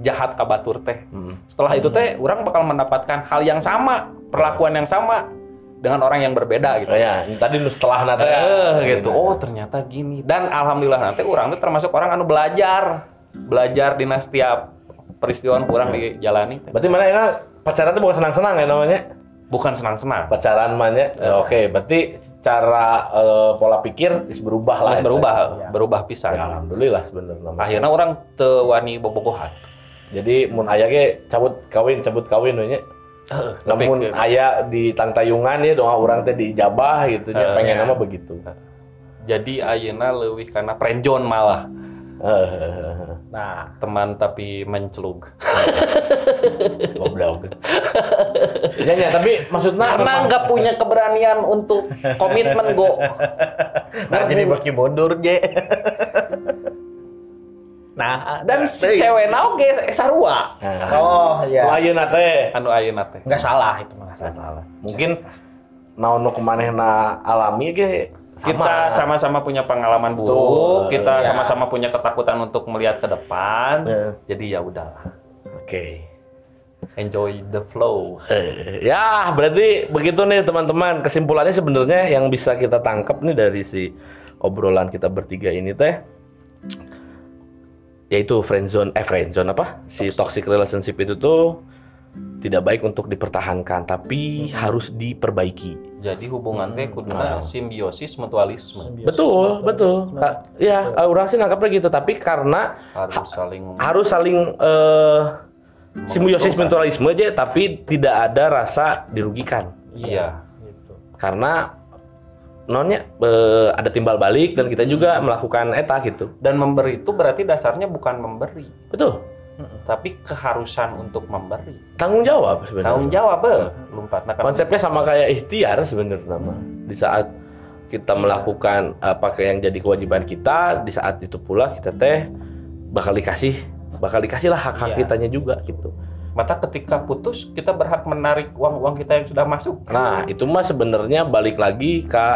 Jahat ka batur teh Hmm. setelah itu teh orang bakal mendapatkan hal yang sama perlakuan yang sama dengan orang yang berbeda gitu Oh ya, tadi nu setelah nate eh gitu oh ternyata gini dan alhamdulillah nanti orang tuh termasuk orang anu belajar belajar di setiap peristiwa yang orang dijalani teh. Berarti mana enak pacaran itu bukan senang-senang ya namanya? bukan senang-senang Pacaran mahnya. Ya. Oke, berarti secara eh, pola pikir is berubah lah. Harus berubah Ya. berubah pisan Ya, alhamdulillah sebenarnya. akhirnya orang tewani bobogohan Jadi mun aya ge cabut kawin, cabut kawin we nya. *coughs* Namun aya di tangtayungan ya doa orang teh diijabah gitu nya. Eh, Pengen ya. nama begitu. jadi ayeuna leuwih karena prenjon malah Eh, Nah, teman tapi mencelug *laughs* Goblok. Ya ya, tapi maksudnya karena nggak punya keberanian untuk komitmen go *laughs* nah jadi baki mundur je. Nah, dan si cewek oge sarua Nah, Oh iya. ayeuna teh anu ayeuna teh Nggak salah itu mah. salah. salah. Mungkin naon nu kumanehna alami ge kita sama-sama punya pengalaman buruk, Betul, kita ya. sama-sama punya ketakutan untuk melihat ke depan. Ya. Jadi ya udahlah, Oke. enjoy the flow. *laughs* Ya, berarti begitu nih teman-teman. Kesimpulannya sebenarnya yang bisa kita tangkap nih dari si obrolan kita bertiga ini teh yaitu friendzone eh friendzone apa? Si toxic relationship itu tuh tidak baik untuk dipertahankan, tapi harus diperbaiki. Jadi hubungan teh Ah. kuduna simbiosis mutualisme. Betul, betul. Ka- Ya, orang sih nangkapnya gitu, tapi karena Harus saling harus saling eh, simbiosis mutualisme aja, tapi tidak ada rasa dirugikan. iya. Gitu. karena nonnya eh, ada timbal balik dan kita juga melakukan eta gitu. Dan memberi itu berarti dasarnya bukan memberi, Betul. tapi keharusan untuk memberi. Tanggung jawab sebenarnya. Tanggung jawab, eh. Lompat. Nah, Konsepnya sama kayak ikhtiar sebenarnya nama. Di saat kita melakukan apa yang jadi kewajiban kita, di saat itu pula kita teh bakal dikasih bakal dikasih lah hak-hak Iya. kitanya juga gitu. Mata ketika putus, kita berhak menarik uang-uang kita yang sudah masuk. Nah, itu mah sebenarnya balik lagi ke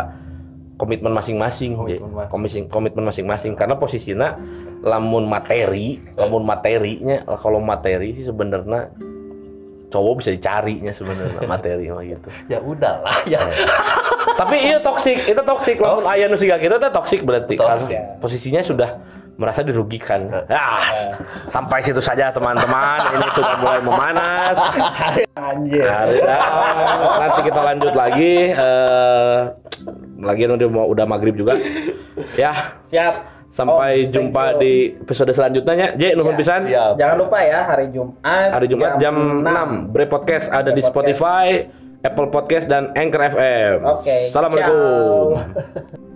komitmen masing-masing. Komitmen Komitmen masing-masing karena posisinya lamun materi, lamun materinya kalau materi sih sebenarnya cowok bisa dicarinya sebenarnya *laughs* materi mah gitu. Ya udahlah, ya. Tapi iya toksik, itu toksik lamun aya nu siga kita teh toksik berarti Toksik. karena posisinya sudah merasa dirugikan. Ah, sampai situ saja teman-teman. Ini sudah mulai memanas. *laughs* Anjir. Hari- ah, nanti kita lanjut lagi. eh lagi udah mau udah maghrib juga. *laughs* Ya, Siap. sampai Oh, jumpa you. di episode selanjutnya. J, nuhun Ya, pisan. siap. Jangan lupa ya hari Jumat. Hari Jumat jam 6, Bre Podcast ada di Bre. Spotify, Apple Podcast dan Anchor FM. Oke. Assalamualaikum. ciao. *laughs*